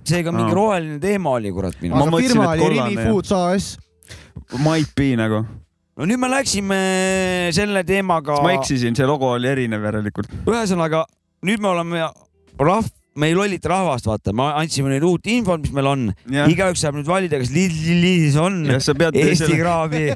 seega mingi roheline teema oli, kurat aga firma oli Rimi ja- Foods AS. Might be nagu. no nüüd me läksime selle teemaga. ma eksisin, see logo oli erinev järelikult. ühesõnaga nüüd me oleme rahv-, me ei lollita rahvast, vaata, me andsime neile uut infot, mis meil on. igaüks saab nüüd valida, kas Lidlis on Eesti selle- kraavi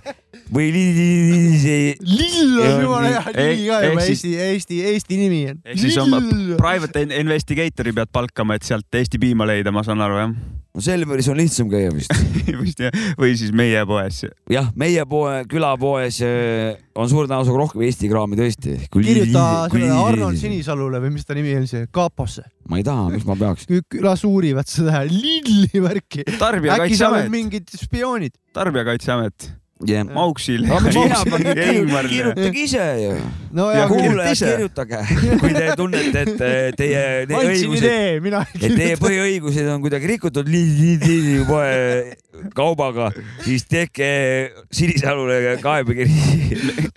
või Lidlis ei. Lill on jumala hea nimi ka ehk juba, siis- Eesti, Eesti, Eesti nimi on. ehk siis on private in- investigator'i pead palkama, et sealt Eesti piima leida, ma saan aru jah? no Selveris on lihtsam käia vist. vist jah, või siis meie poes. jah, meie poe, külapoes äh, on suure tõenäosusega rohkem Eesti kraami tõesti. kirjuta sellele Arnold. Sinisalule või mis ta nimi oli, see Kaaposse. ma ei taha, miks ma peaks. las uurivad seda Lidli värki. äkki seal on mingid spioonid. tarbijakaitseamet. jah. Mauksil. kirjutage kirjutage ise ju. no Ja kuulajad kirjutage, kui te tunnete, et eh, teie õigused, et teie põhiõigused on kuidagi rikutud poe kaubaga, siis tehke Sinisalule kaebekiri.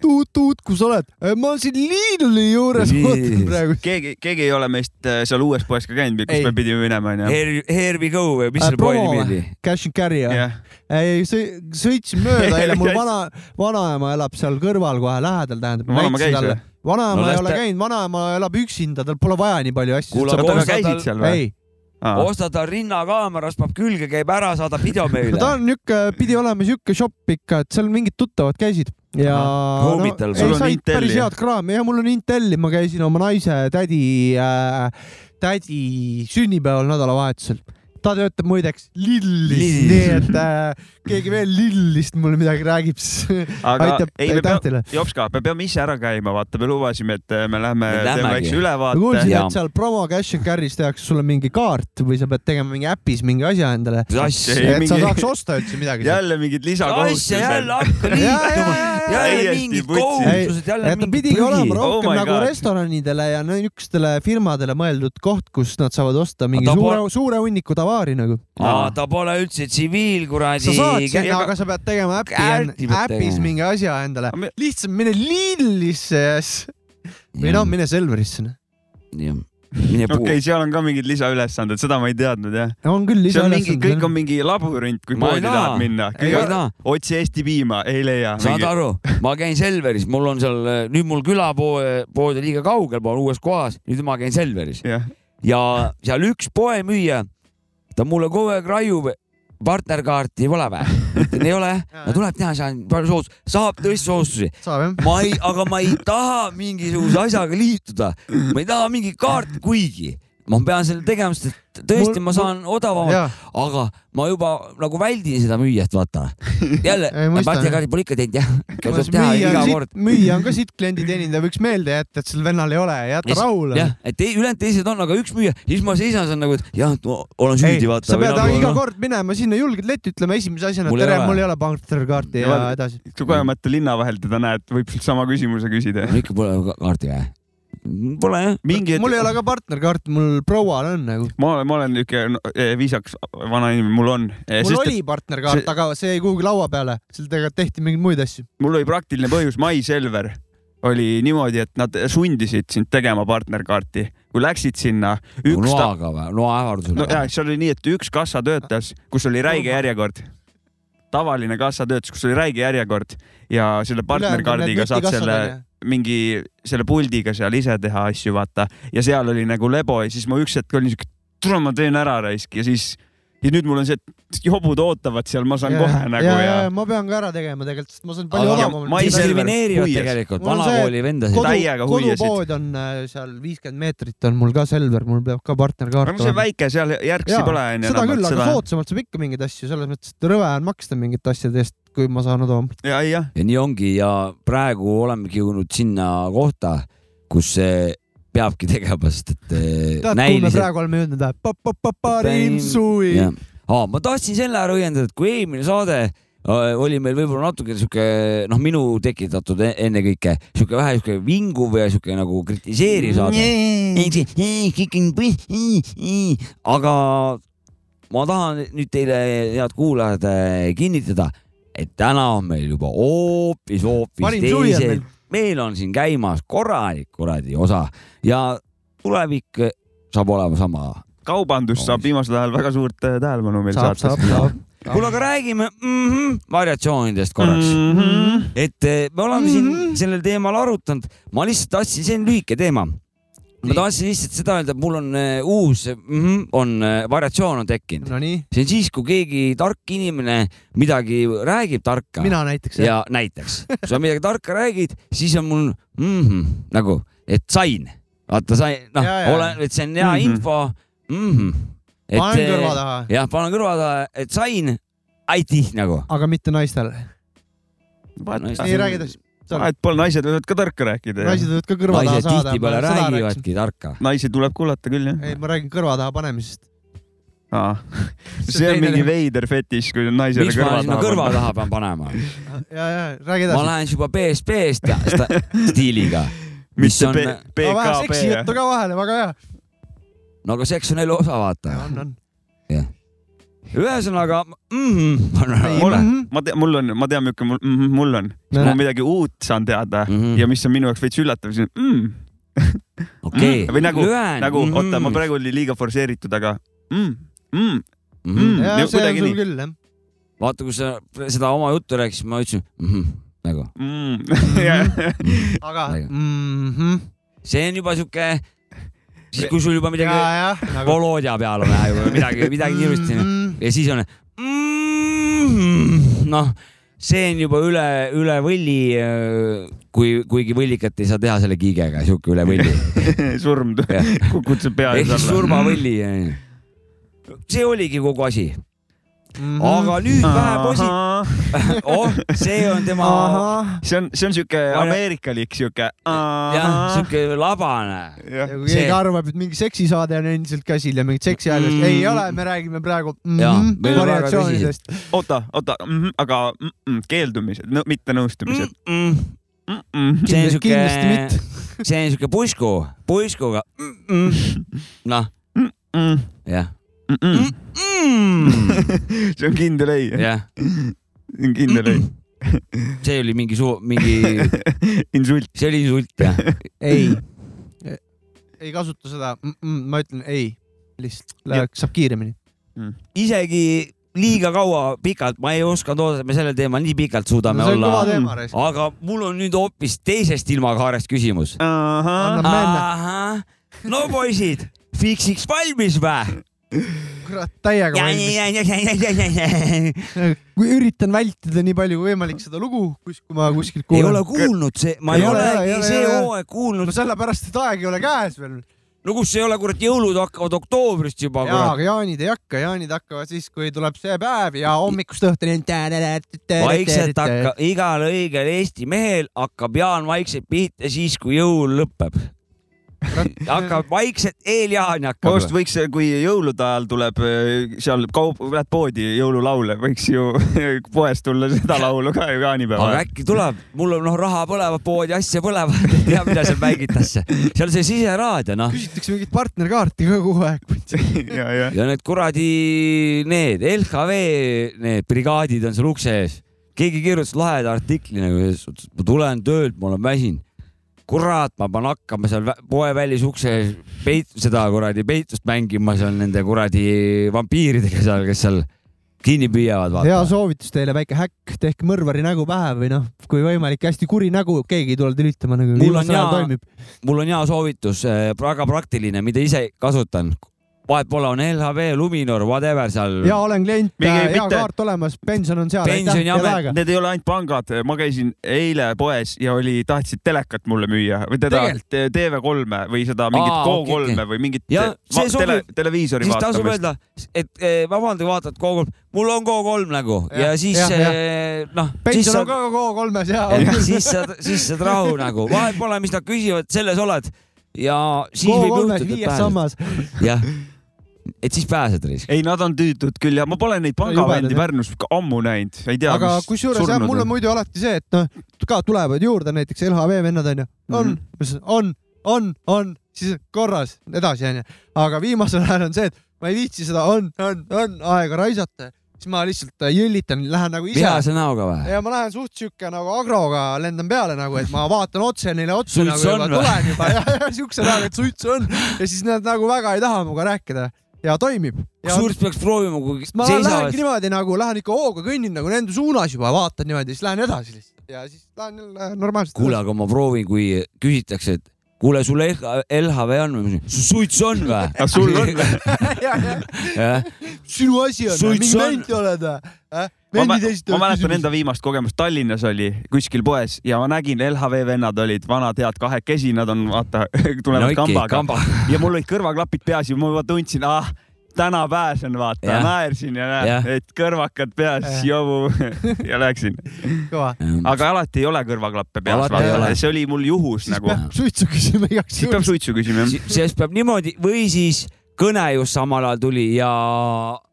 tuut-tuut, kus oled? ma siin Lidli juures ootan praegu. keegi, keegi ei ole meist äh, seal uues poes ka käinud, kus Ei. me pidime minema onju. Here, here we go või mis Äh, selle poe nimi oli? Cash and carry jah? jah, ei, sõitsin mööda eile, mul vana, vanaema elab seal kõrval kohe lähedal, tähendab. vanaema käis või? vanaema No no, ei ole käinud, vanaema elab üksinda, tal pole vaja nii palju asju. Kuule, aga osta käisid seal või? ei, osta ta rinnakaameras, paneb külge, käib ära, saadab video no ta meile. on niuke, pidi olema siuke shop ikka, et seal mingid tuttavad käisid ja no, Sul ei on said Intelli, päris head kraami ja mul on Intelli, ma käisin oma naise tädi äh,, tädi sünnipäeval nädalavahetusel. Ta töötab muideks Lillis, Lillis. nii et äh, keegi veel Lillist mulle midagi räägib, siis aga aitab ei, tähtile. Jopska, me peame ise ära käima, vaata, me lubasime, et äh, me lähme Me teeme väikse ma ülevaate kuulsin, Jaa. et seal promo cash and carry's tehakse sulle mingi kaart või sa pead tegema mingi äpis mingi asja endale, et sa mingi- saaks osta üldse midagi. jälle mingid lisakohustused. jälle hakka liituma, jälle mingid kohustused, jälle mingid pidigi olema. Oh rohkem my nagu restoranidele ja niisugustele firmadele mõeldud koht, kus nad saavad osta mingi suure suure hunniku tavaari nagu. ta pole üldse tsiviil, kuradi sa. saad sinna, aga sa pead tegema äpi, äpis mingi asja endale lihtsalt mine siis, või noh, mine Selverisse. mine puu okei, seal on ka mingid lisaülesanded, seda ma ei teadnud jah. on küll see on mingi, kõik on lisaülesanded. mingi labürint, kui Ma ei poodi taha. tahad minna. otsi Eesti piima, ei leia. saad aru, ma käin Selveris, mul on seal, nüüd mul külapoe, pood on liiga kaugel, ma olen uues kohas, nüüd ma käin Selveris jah, ja seal üks poemüüja, ta mulle kogu aeg raiub, partnerkaarti pole või? ütlen ei ole, no tuleb teha, see on soodus, saab tõesti jah? ma ei, aga ma ei taha mingisuguse asjaga liituda, ma ei taha mingit kaarti, kuigi ma pean selle tegema, sest et tõesti Mul- ma saan odavamalt, jaa, aga ma juba nagu väldin seda müüjat, vaata. jälle partnerkaardi pole ikka teinud jah. müüja on ka siit kliendi teenindaja, võiks meelde jätta, et sel vennal ei ole, jäta rahule. jah, et te- ülejäänud teised on, aga üks müüja, siis ma seisan seal nagu, et jah, olen süüdi, vaata. sa pead iga kord minema sinna julgelt letti ütlema esimese asjana, Mul ei tere, ole. mul ei ole partnerkaarti ja edasi. kui kogemata linna vahel teda näed, võib sama küsimuse küsida. mul ikka pole ka- kaarti või? Pole jah. mingi mul ei ole ka partnerkaarti, mul proual on nagu. ma olen, ma olen niuke no, eh, viisakas vana inimene, mul on. mul oli partnerkaart, see- aga see jäi kuhugi laua peale, tegelikult tehti mingeid muid asju. mul oli praktiline põhjus, Mai Selver oli niimoodi, et nad sundisid sind tegema partnerkaarti, kui läksid sinna. noaga või? noa ähvardusel no ja seal oli nii, et üks kassa töötas, kus oli räige järjekord. tavaline kassa töötas, kus oli räige järjekord ja selle partnerkaardiga saad selle mingi selle puldiga seal ise teha asju, vaata. ja seal oli nagu lebo ja siis ma üks hetk olin siuke, tule ma teen ära raisk ja siis, ja nüüd mul on see, et jobud ootavad seal, ma saan kohe nagu ja, ja, ja ma pean ka ära tegema tegelikult, sest ma saan palju odavamalt. diskrimineerivad tegelikult vanakooli vendasid kodu, kodupood on äh, seal viiskümmend meetrit on mul ka Selver, mul peab ka partnerkaart aga see väike seal järgsi pole onju. seda küll, aga soodsamalt saab ikka mingeid asju, selles mõttes, et rõve on maksta mingite asjade eest, kui ma saan odavamalt. ja, jah, ja nii ongi ja praegu olemegi jõudnud sinna kohta, kus see peabki tegema, sest et eh, tead, kuhu me näiliselt. praegu oleme jõudnud? parim suvi. aa, ma tahtsin selle ära õiendada, et kui eelmine saade äh, oli meil võib-olla natuke sihuke noh, minu tekitatud e- ennekõike sihuke vähe sihuke vinguv ja sihuke nagu kritiseeriv saade. aga ma tahan nüüd teile, head kuulajad, kinnitada, et täna on meil juba hoopis, hoopis teised meil., on siin käimas korralik kuradi osa ja tulevik saab olema sama. kaubandus saab viimasel ajal väga suurt äh, tähelepanu meil saab, saab, saates. saab. kuule, aga räägime mm -hmm, variatsioonidest korraks mm. -hmm. et eh, me oleme siin mm -hmm. sellel teemal arutanud, ma lihtsalt tahtsin, see on lühike teema. Ma tahtsin lihtsalt seda öelda, et mul on eh, uus mm, -hmm, on eh, variatsioon on tekkinud. Nonii, see on siis, kui keegi tark inimene midagi räägib tarka mina näiteks. ja näiteks, kui sa midagi tarka räägid, siis on mul mm -hmm, nagu, et sain, vaata sain, noh olen, et see on hea mm -hmm. info mm. -hmm. panen kõrva taha, jah, panen kõrva taha, et sain, aitäh nagu. aga mitte naistele. ei räägi edasi. Vahet pole, naised võivad ka tarka rääkida. naised võivad ka kõrva taha naised saada. tihtipeale räägivadki tarka. naisi tuleb kuulata küll jah. ei, ma räägin kõrva taha panemisest. see on mingi veider fetiš, kui on naisele ma kõrva taha kõrva panna. taha pean panema? ja, ja räägi ma edasi. lähen siis juba BSB-st ja sta- stiiliga, mis on, vähe PKP seksi juttu ka vahele, väga hea. no aga seks on elu osa, vaata. on, on. Ühesõnaga mm,, mul on, ma tean, mul on, ma tean, milline mul, mm, mul on. No. ma midagi uut saan teada mm. -hmm. ja mis on minu jaoks veits üllatav, siis mm, okei või nagu, nagu Mhm. oota, ma praegu oli liiga forsseeritud, aga mm, mm, mm.. ja see on kuidagi sul nii. küll jah. vaata, kui sa seda oma juttu rääkisid, ma ütlesin mm -hmm, nagu mm. Ja- aga Väga. mhm. see on juba sihuke, siis kui sul juba midagi ja nagu Volodja peal on juba midagi, midagi nii ilusti Mhm. Ja siis on mm, noh, see on juba üle, üle võlli. kui, kuigi võllikat ei saa teha selle kiigega, sihuke üle võlli surm kukud su pea ehk siis surmavõlli. see oligi kogu asi, Mhm. aga nüüd vähe posi-, oh, see on tema, see on, see on siuke ameerikalik siuke. jah, sihuke labane. ja kui See- keegi arvab, et mingi seksisaade on endiselt käsil ja mingit seksihäälest Mm. mm., ei ole, me räägime praegu mm -hmm, variatsioonidest. oota, oota, aga mm -mm, keeldumised no,, mitte nõustumised Mm, mm. -mm. see on mitte., see on sihuke pusku, puskuga. noh, Mm jah. -mm. see on kindel ei, jah, see on kindel ei. see oli mingi suu, mingi, insult. see oli insult jah. ei, ei kasuta seda mm, -mm, ma ütlen ei, lihtsalt läheks, saab kiiremini. isegi liiga kaua, pikalt, ma ei osanud oodata, et me sellel teemal nii pikalt suudame see on kõva olla. aga mul on nüüd hoopis teisest ilmakaarest küsimus. no poisid, fiksiks valmis vä? kurat, täiega valmis. üritan vältida nii palju kui võimalik seda lugu, kus, kui ma kuskilt ei ole kuulen. kuulnud see, ma Ei ei ole, ole, see ei ole. hooaeg kuulnud no. sellepärast, et aeg ei ole käes veel. no kus ei ole, kurat, jõulud hakkavad oktoobrist juba, jaa, aga jaanid ei hakka, jaanid hakkavad siis, kui tuleb see päev ja hommikust õhtuni. vaikselt hakka, igal õigel Eesti mehel hakkab jaan vaikselt pihta siis, kui jõul lõpeb. Hakkab vaikselt, eeljaan hakkab vast. võiks, kui jõulude ajal tuleb äh, seal kaup, lähed poodi jõululaule, võiks ju poest tulla seda laulu ka ju jaanipäeval aga. äkki tuleb, mul on noh, raha põlevad, poodi asja põlevad, ei tea, mida seal mängitakse. seal see siseraadio, noh. küsitakse mingit partnerkaarti ka kogu aeg. ja, ja, ja need kuradi, need LHV, need brigaadid on seal ukse ees. keegi kirjutas laheda artikli nagu, ma tulen töölt, ma olen väsinud. kurat, ma pean hakkama seal poe välis ukse ees peit-, seda kuradi peitust mängima seal nende kuradi vampiiridega seal, kes seal kinni püüavad, hea soovitus teile, väike häkk, tehke mõrvari nägu pähe või noh, kui võimalik, hästi kuri nägu, keegi ei tule tülitama nagu Mul on hea- mul on hea soovitus, väga praktiline, mida ise kasutan. Vahet pole, on LHV, Luminor, whatever seal. ja olen klient, hea mitte- kaart olemas, pension on seal. Pensioniamet- need ei ole ainult pangad, ma käisin eile poes ja oli, tahtsid telekat mulle müüa või teda Tegelikult? TV3-e või seda mingit Aa, Go3-e okei, okei. või mingit Ja see va- tele, sobib- televiisori siis tasub vaatamist. öelda, et eh, vabandage, vaatad Go3, mul on Go3 nagu ja, ja siis eh, noh, pension on, ka Go3-s ja siis sa, siis saad rahu nagu, vahet pole, mis nad küsivad, selles oled ja siis võib Go3-s juhtuda, viies et pääsed. sammas. jah, et siis pääsed risk. ei, nad on tüütud küll ja ma pole neid pangavendi. Pärnus ammu näinud, ei tea. aga kusjuures jah, mul on muidu alati see, et noh, ka tulevad juurde näiteks LHV vennad onju, on Mhm., on, on, on, siis korras edasi onju. aga viimasel ajal on see, et ma ei viitsi seda on, on, on aega raisata, siis ma lihtsalt äh, jõllitan, lähen nagu ise. vihase näoga või? ja ma lähen suht siuke nagu agroga lendan peale nagu, et ma vaatan otse neile otsa Suits nagu juba on või? tulen juba ja, ja siukse näoga, et suits on ja siis nad nagu väga ei taha minuga rääkida ja toimib. kusjuures peaks proovima, kui ma lähengi niimoodi nagu lähen ikka hooga kõnnin nagu nende suunas juba, vaatan niimoodi, siis lähen edasi lihtsalt ja siis lähen jälle normaalselt. kuule, aga ma proovin, kui küsitakse, et kuule, sul LHV on või? su suits on või? sul on või? sinu asi on, mingi vend oled või? Ma, ma mäletan küsimusi. enda viimast kogemust Tallinnas oli kuskil poes ja ma nägin LHV vennad olid vanad head kahekesi, nad on vaata tulevad no kambaga kamba. ja mul olid kõrvaklapid peas ja ma juba tundsin, ah täna pääsen, vaata naersin ja näed et kõrvakad peas jobu ja läksin. aga alati ei ole kõrvaklappe peas, vaata see oli mul juhus siis nagu. suitsu küsima igaks siis peab juhuks. suitsu küsima jah. sellest peab niimoodi või siis kõne just samal ajal tuli ja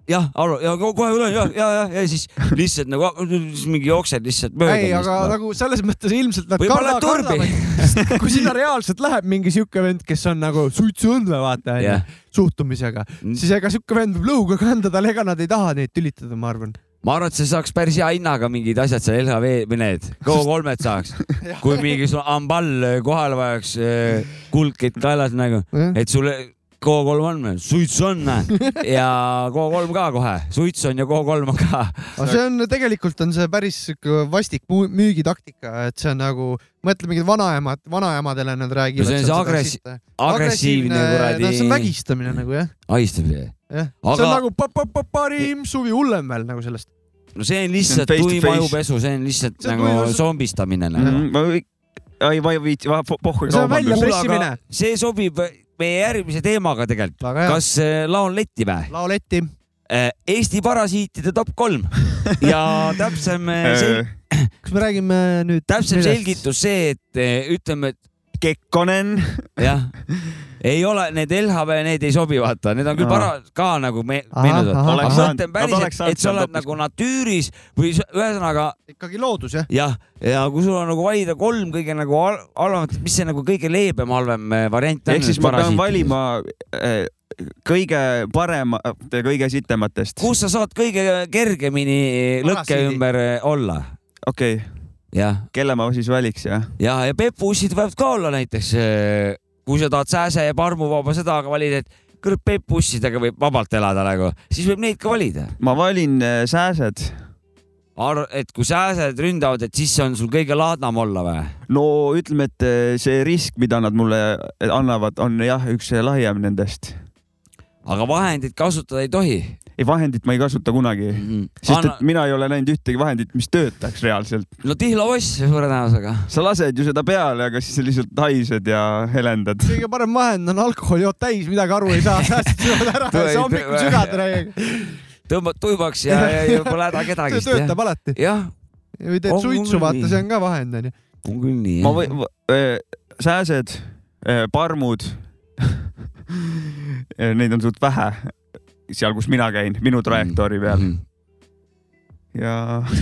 jah, ja ko- kohe tulen ja, ja, ja, ja siis lihtsalt nagu siis mingi jooksed lihtsalt mööda. ei, aga nagu selles mõttes ilmselt nad karda- kardavad, kui sinna reaalselt läheb mingi siuke vend, kes on nagu suitsuõndle vaata Jah. suhtumisega, siis ega siuke vend võib lõuga kanda tal, ega nad ei taha neid tülitada, ma arvan. ma arvan, et see saaks päris hea hinnaga mingid asjad seal LHV või need Go3-d saaks, kui mingi amball kohale vajaks, kuldkett kaelas nagu, et sulle Go3 on meil, suits on ja Go3 ka kohe, suits on ja Go3 on ka. aga see on tegelikult on see päris vastik muu- müügitaktika, et see on nagu, mõtle mingid vanaemad, vanaemadele nad räägivad. No see on see agressi- agressiivne kuradi- no see on vägistamine nagu jah, ahistab. jah. Aga- see on nagu pa- pa- pa- parim suvi hullem veel nagu sellest. no see on lihtsalt tuim ajupesu, see on lihtsalt See nagu zombistamine nagu. Ma ei, ma ei viitsi, pohhu See on välja kaubandus. pressimine. see sobib meie järgmise teemaga tegelikult. kas äh, laon letti või? laoletti. Eesti parasiitide top kolm ja täpsem, kas me räägime nüüd? täpsem selgitus see, et äh, ütleme, et Kekkonen, jah, ei ole need LHV, need ei sobi, vaata, need on küll para- ka nagu me- meenutavad. ma mõtlen päriselt et sa seal oled nagu natüüris või ühesõnaga ikkagi loodus jah? jah, ja kui sul on nagu valida kolm kõige nagu hal- halvemat, mis see nagu kõige leebem halvem eh, variant on? ehk siis ma pean valima eh, kõige paremate, kõige sitematest. kus sa saad kõige kergemini lõkke ümber olla, okei okay., jah, kelle ma siis valiks ja? ja, ja pepussid võivad ka olla näiteks, kui sa tahad sääse ja parmuvaba seda aga valida, et kurat pepussidega võib vabalt elada nagu, siis võib neid ka valida. ma valin eh, sääsed. Ar-, et kui sääsed ründavad, et siis on sul kõige laadnam olla või? no ütleme, et eh, see risk, mida nad mulle annavad, on jah, üks lahjem nendest. Aga vahendit kasutada ei tohi. ei, vahendit ma ei kasuta kunagi, sest Anna et, mina ei ole näinud ühtegi vahendit, mis töötaks reaalselt. no tihlaoss suure tõenäosusega. sa lased ju seda peale, aga siis sa lihtsalt haised ja helendad. kõige parem vahend on alkohol, jood täis, midagi aru ei saa, säästad sööd ära ja sa hommikul sügad räägid. tõmbad tuimaks ja, ja, ja pole häda kedagi. see töötab alati. jah, või teed suitsu, vaata, see on ka vahend onju. on küll nii. ma või, sääsed, parmud. Neid on suht vähe seal, kus mina käin, minu trajektoori peal Mhm. ja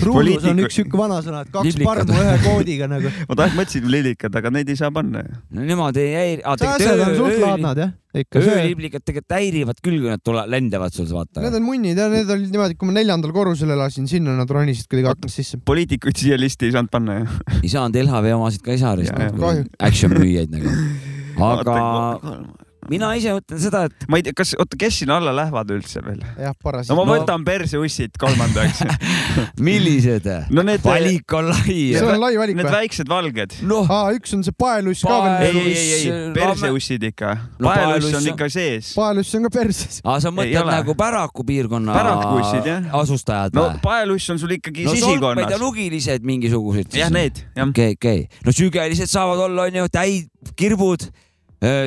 ruudus on üks siuke vanasõna, et kaks Liblikad. parmu ühe koodiga nagu. ma tahtsin, mõtlesin lillikad, aga neid ei saa panna. no nemad ei häiri. sääsed on suht laadnad jah, ööliblikad tegelikult häirivad küll, kui nad tule-, lendavad sul, vaata Need. on munnid ja need olid niimoodi, kui ma neljandal korrusel elasin, sinna nad ronisid kuidagi aknast sisse. poliitikuid siia listi ei saanud panna ju. ei saanud LHV omasid ka ei saa. Kahju. action müüjaid nagu. aga mina ise mõtlen seda, et ma ei tea, kas, oota, kes sinna alla lähevad üldse veel? jah, parasid no ma No- võtan perseussid kolmandaks. millised no need, valik on lai. see on lai valik need või? väiksed valged. noh, aa, üks on see paeluss ka ei, veel. ei, ei, ei, perseussid ikka. No paeluss on ikka sees. paeluss on ka perses. aa, sa Ei mõtled nagu Päraku piirkonna Pärakussid, asustajad no või? paeluss on sul ikkagi no solkmed ja sisikonnas. nugilised mingisugused. jah, need, jah. okei, okei. no sügelised saavad olla, onju, täid, kirbud,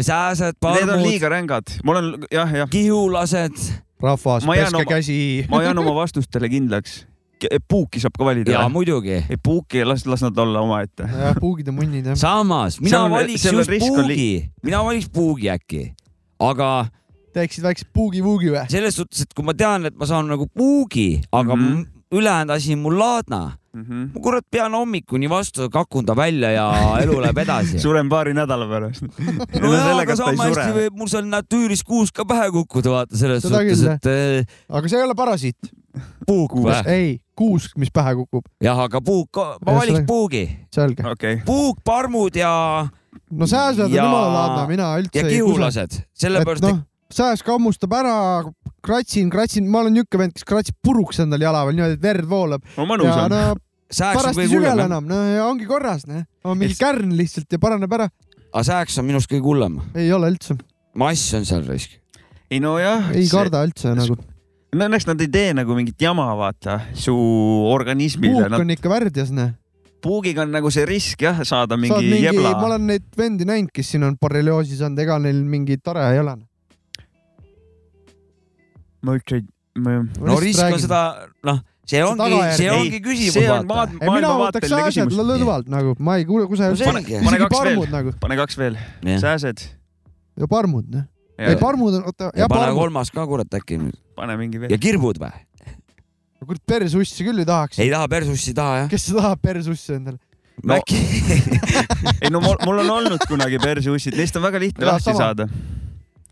sääsed, Need on liiga rängad. mul on jah, jah, kihulased. rahvas, peske käsi. ma jään oma vastustele kindlaks. puuki saab ka valida ja või? muidugi. ei, puuki, las, las nad olla omaette. jah, puugid ja munnid jah. samas, mina on- valiks on just on puugi, mina valiks puugi äkki. aga teeksid väikse puugi-vuugi või? selles suhtes, et kui ma tean, et ma saan nagu puugi, aga mm. -hmm. ülejäänud asi on mul laadna, Mhm. ma kurat pean hommikuni vastu kakunda välja ja elu läheb edasi. suren paari nädala pärast. no jaa, aga sama hästi võib mul seal natüüris kuusk ka pähe kukkuda, vaata selles Seda suhtes, et eh, aga see ei ole parasiit. puuk või? ei, kuusk, mis pähe kukub, jah, aga puuk, ma Ja valiks puugi. selge. okei, puuk, parmud ja, no sääsed on Ja- jumala laadne, mina üldse ja kihulased, sellepärast et noh, sääs kammustab ära, kratsin, kratsin, ma olen niuke vend, kes kratsib puruks endal jala veel niimoodi, et verd voolab no mõnus ja on. no pärast ei sügele enam, no ja ongi korras, noh. on mingi Et- kärn lihtsalt ja paraneb ära. aga sääks on minust kõige hullem. ei ole üldse, mass on seal risk. ei nojah. ei karda üldse nagu. no õnneks nad ei tee nagu mingit jama, vaata, su organismile. puuk on ikka värdjas, noh. puugiga on nagu see risk jah, saada saad mingi, mingi, jebla ma. olen neid vendi näinud, kes siin on borrelioosi saanud, ega neil mingi tore ei ole. Ma üldse ei, ma ei. no risk on seda, noh, see ongi, see Ei, ongi küsimus, see on maad-. ei, mina võtaks maailmavaateline sääsed küsimus. lõdvalt nagu, ma ei kuule, kus sa selge. pane kaks veel. parmud nagu pane kaks veel, sääsed ja parmud, noh. ei, parmud on, oota, ja ja pane kolmas ka kurat äkki pane mingi ja veel. kirbud või? kurat persussi küll ei tahaks. ei taha persussi taha jah? kes tahab persussi endale? no äkki ei no mul, mul on olnud kunagi perseussid, neist on väga lihtne lahti saada.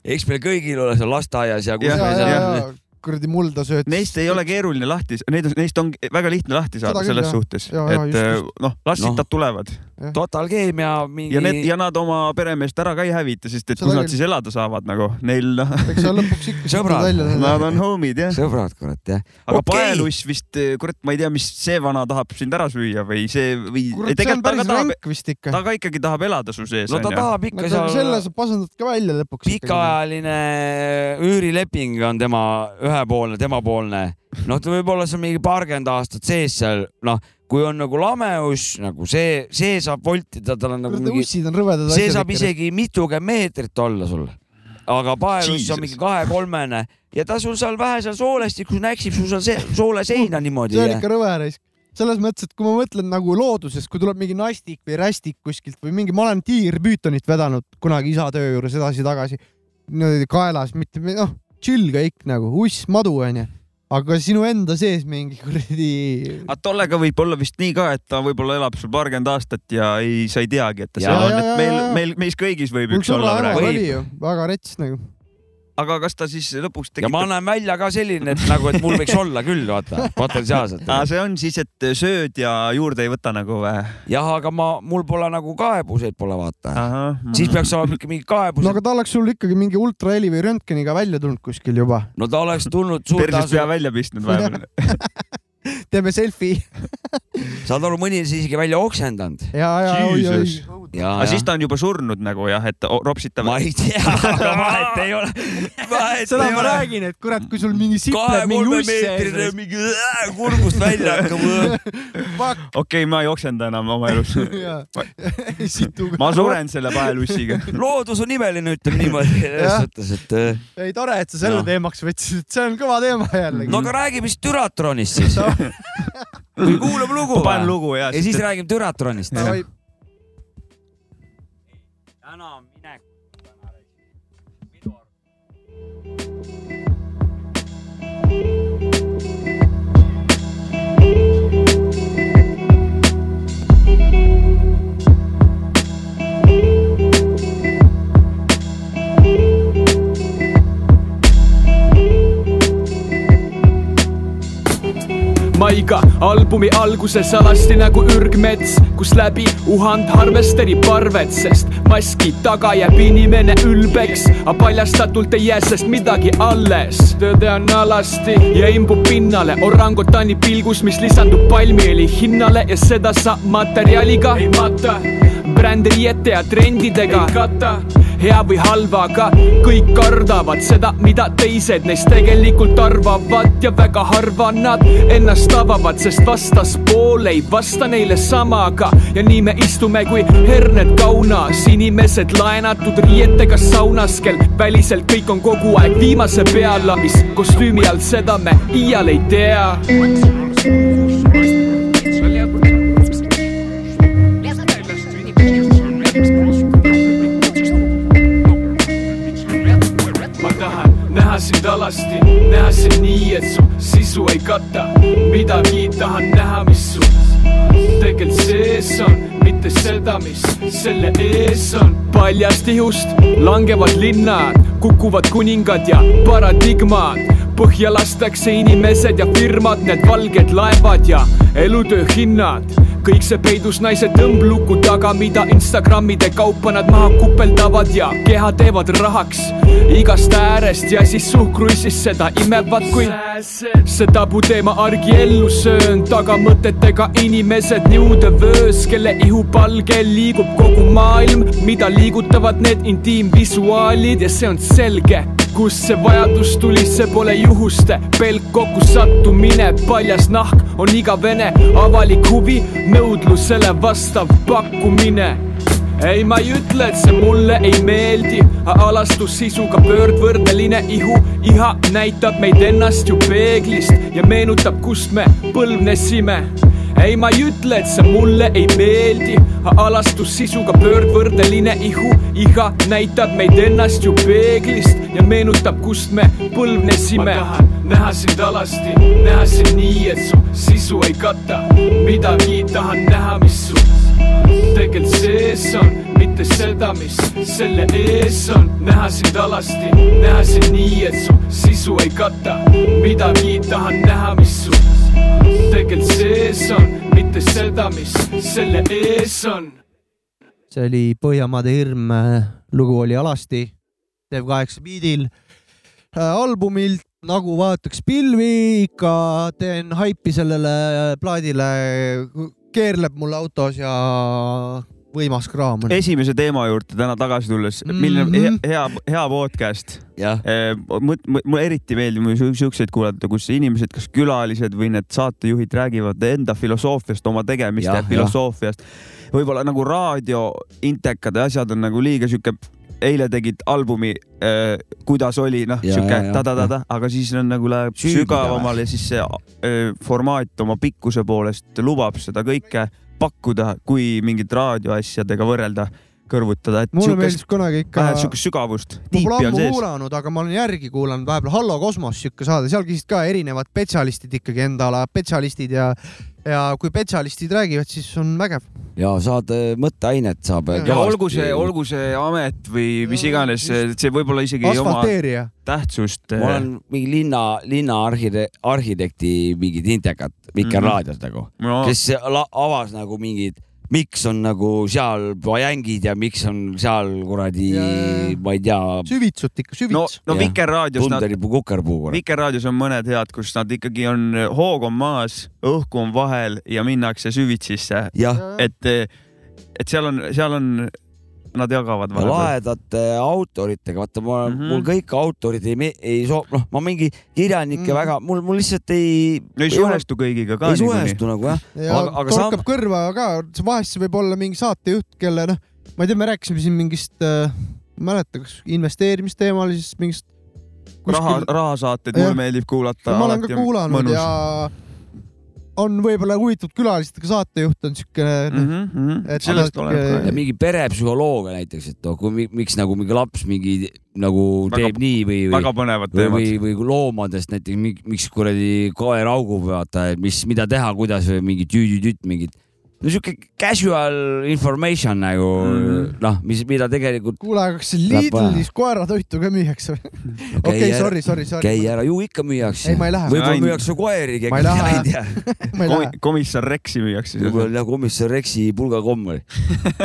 Eks meil kõigil ole seal lasteaias ja kus me ja, ja seal, kuradi mulda sööd. Neist ei ole keeruline lahti, neid, neist on väga lihtne lahti saada selles suhtes, et noh, las Noh. sitad tulevad Total Keemia mingi ja need ja nad oma peremeest ära ka ei hävita, sest et kus nad siis elada saavad nagu neil noh, eks sa lõpuks ikka Sõbrad. välja nad on homid jah. sõbrad, kurat jah. aga Okei. paeluss vist, kurat, ma ei tea, mis see vana tahab sind ära süüa või see või kurat, see on päris ränk vist ikka. ta ka ikkagi tahab elada su sees no ta onju. tahab ikka no ta- selle seal sa pasandad ka välja lõpuks. pikaajaline üürileping on tema ühepoolne, temapoolne. noh, ta võib olla seal mingi paarkümmend aastat sees seal, noh, kui on nagu lameus nagu see, see saab voltida, tal on nagu mingi, see saab. isegi mitukümmend meetrit olla sul. aga paelus Jesus. on mingi kahe-kolmene ja ta sul seal vähe seal soolestikus näksib sul seal see, soole seina niimoodi see on. ikka rõve raisk. selles mõttes, et kui ma mõtlen nagu looduses, kui tuleb mingi nastik või rästik kuskilt või mingi, ma olen tiirpüütonit vedanud kunagi isa töö juures edasi-tagasi. niimoodi kaelas, mitte noh, chill kõik nagu, uss, madu onju. Aga sinu enda sees mingi kuradi. aga tollega võib olla vist nii ka, et ta võib-olla elab sul paarkümmend aastat ja ei, sa ei teagi, et ta seal on, et meil meil, meis kõigis võib mul üks olla väga rets nagu. Aga kas ta siis lõpuks ja ma tekitab, näen välja ka selline, et nagu, et mul võiks olla küll, vaata, potentsiaalselt. see on siis, et sööd ja juurde ei võta nagu või? jah, aga ma, mul pole nagu kaebuseid pole, vaata. Siis peaks olema ikka mingi kaebus no aga ta oleks sul ikkagi mingi ultraheli või röntgeniga välja tulnud kuskil juba. no ta oleks tulnud suurde persest pea asu, välja pistnud vahepeal. teeme selfie. saad aru, mõni on siis isegi välja oksendanud. ja, ja, oi, oi aga siis ta on juba surnud nagu jah, et ropsitab. ma ei tea, aga vahet ei ole. vahet seda ma ole. räägin, et kurat, kui sul mingi sipp läheb mingi kahe-kolme uss meetrine sees. mingi äh, kurgust välja hakkab. Okei, ma ei oksenda enam oma elus. ma suren selle paelussiga. loodus on imeline, ütleme niimoodi, selles mõttes, et äh, ei, tore, et sa selle teemaks võtsid, et see on kõva teema jällegi. no aga räägime siis Düratronist siis. või kuulame lugu panen või? lugu ja ja siis räägime Düratronist. Davai. Maiga albumi alguses alasti nagu ürgmets, kus läbi uhand harvesteri parved, sest maski taga jääb inimene ülbeks, aga paljastatult ei jää sest midagi alles. tõde on alasti ja imbub pinnale orangutani pilgus, mis lisandub palmiõli hinnale ja seda saab materjaliga ei mata brändiriiete ja trendidega ei kata hea või halva, aga kõik kardavad seda, mida teised neist tegelikult arvavad. Ja väga harva nad ennast avavad, sest vastaspool ei vasta neile samaga ja nii me istume kui herned kaunas, inimesed laenatud riietega saunas, kel väliselt kõik on kogu aeg viimase peal, mis kostüümi all, seda me iial ei tea alasti, näha sind nii, et su sisu ei kata. Midagi, tahan näha, mis su tegelikult sees on, mitte seda, mis selle ees on. paljast ihust langevad linnad, kukuvad kuningad ja paradigmad, põhja lastakse inimesed ja firmad, need valged laevad ja elutöö hinnad kõik see peidus naise tõmbluku taga, mida Instagrammide kaupa nad maha kupeldavad ja keha teevad rahaks. Igast äärest ja siis suhkruissis seda imevad, kui see tabuteema argiellu söön, tagamõtetega inimesed niude vöös, kelle ihupalgel liigub kogu maailm, mida liigutavad need intiimvisuaalid? Ja see on selge kust see vajadus tuli, see pole juhuste pelk kokkusattumine, paljas nahk on igavene, avalik huvi, nõudlusele vastav pakkumine. Ei, ma ei ütle, et see mulle ei meeldi, alastussisuga pöördvõrdeline ihu, iha näitab meid ennast ju peeglist ja meenutab, kust me põlvnesime ei, ma ei ütle, et see mulle ei meeldi, alastussisuga pöördvõrdeline ihu, iga näitab meid ennast ju peeglist ja meenutab, kust me põlvnesime. ma tahan näha sind alasti, näha sind nii, et su sisu ei kata. Midagi, tahan näha, mis su tegelikult sees on, mitte seda, mis selle ees on. näha sind alasti, näha sind nii, et su sisu ei kata midagi, tahan näha, mis su tegelikult sees on, mitte seda, mis selle ees on. see oli Põhjamaade hirm, lugu oli Alasti, Dev8 biidil äh, albumilt nagu vaataks pilvi, ikka teen haipi sellele plaadile, keerleb mul autos ja võimas kraam on. esimese teema juurde täna tagasi tulles, milline Mhm. hea, hea podcast. mulle eriti meeldib siukseid kuulata, kus inimesed, kas külalised või need saatejuhid räägivad enda filosoofiast, oma tegemiste jah. filosoofiast. võib-olla nagu raadio intekad ja asjad on nagu liiga sihuke, eile tegid albumi äh, Kuidas oli, noh Ja, sihuke ja, ja, ta-ta-ta-ta, aga siis on nagu läheb sügavamale, siis see äh, formaat oma pikkuse poolest lubab seda kõike pakkuda, kui mingit raadioasjadega võrrelda, kõrvutada, mulle siukest meeldis kunagi ikka vähe siukest sügavust, ma pole ammu kuulanud, aga ma olen järgi kuulanud vahepeal Hallo Kosmos siuke saade, seal käisid ka erinevad spetsialistid ikkagi enda ala spetsialistid ja ja kui spetsialistid räägivad, siis on vägev. ja saad äh, mõtteainet saab. Ja ja olgu see, olgu see amet või mis iganes, see võib-olla isegi ei oma tähtsust. ma olen mingi linna, linna arhide-, arhitekti mingid intekat Vikerraadios nagu, no, kes avas nagu mingid, miks on nagu seal vajängid ja miks on seal kuradi Ja, ma ei tea, süvitsut ikka, no süvits, no Jah. Vikerraadios nad. Vikerraadios on mõned head, kus nad ikkagi on, hoog on maas, õhku on vahel ja minnakse süvitsisse, et, et seal on, seal on, nad jagavad ja vahepeal. lahedate autoritega, vaata ma mm, Mhm. -hmm. mul kõik autorid ei, ei soo-, noh, ma mingi kirjanikke Mhm. mm. väga, mul, mul lihtsalt ei. ei suhestu kõigiga ka ei suhestu nagu jah, ja aga- aga torkab sam- kõrva ka, vahest see võib olla mingi saatejuht, kelle noh, ma ei tea, me rääkisime siin mingist äh,, ma ei mäleta, kas investeerimisteemalisest mingist. raha, rahasaateid mulle meeldib kuulata. ma olen ka kuulanud ja on võib-olla huvitatud külalistega saatejuht on siukene mm. -hmm. Et sellest natuke- oleneb ka. mingi perepsühholoogia näiteks, et noh, kui mi- miks nagu mingi laps mingi nagu Väga- teeb nii või, või või, või või loomadest näiteks, miks kuradi koer augub, vaata, et mis, mida teha, kuidas või mingi tüüdi-tütt mingit. No siuke casual information nagu Mhm. noh, mis, mida tegelikult kuule, aga kas. Lidlis koeratoitu ka müüakse või? okei, sorry, sorry, sorry. käi ära, ju ikka müüakse. Ei, ma ei lähe. võib-olla müüakse koeri, Ma ei tea. komissar Rexi müüakse võib-olla komissar Rexi pulgakomm oli.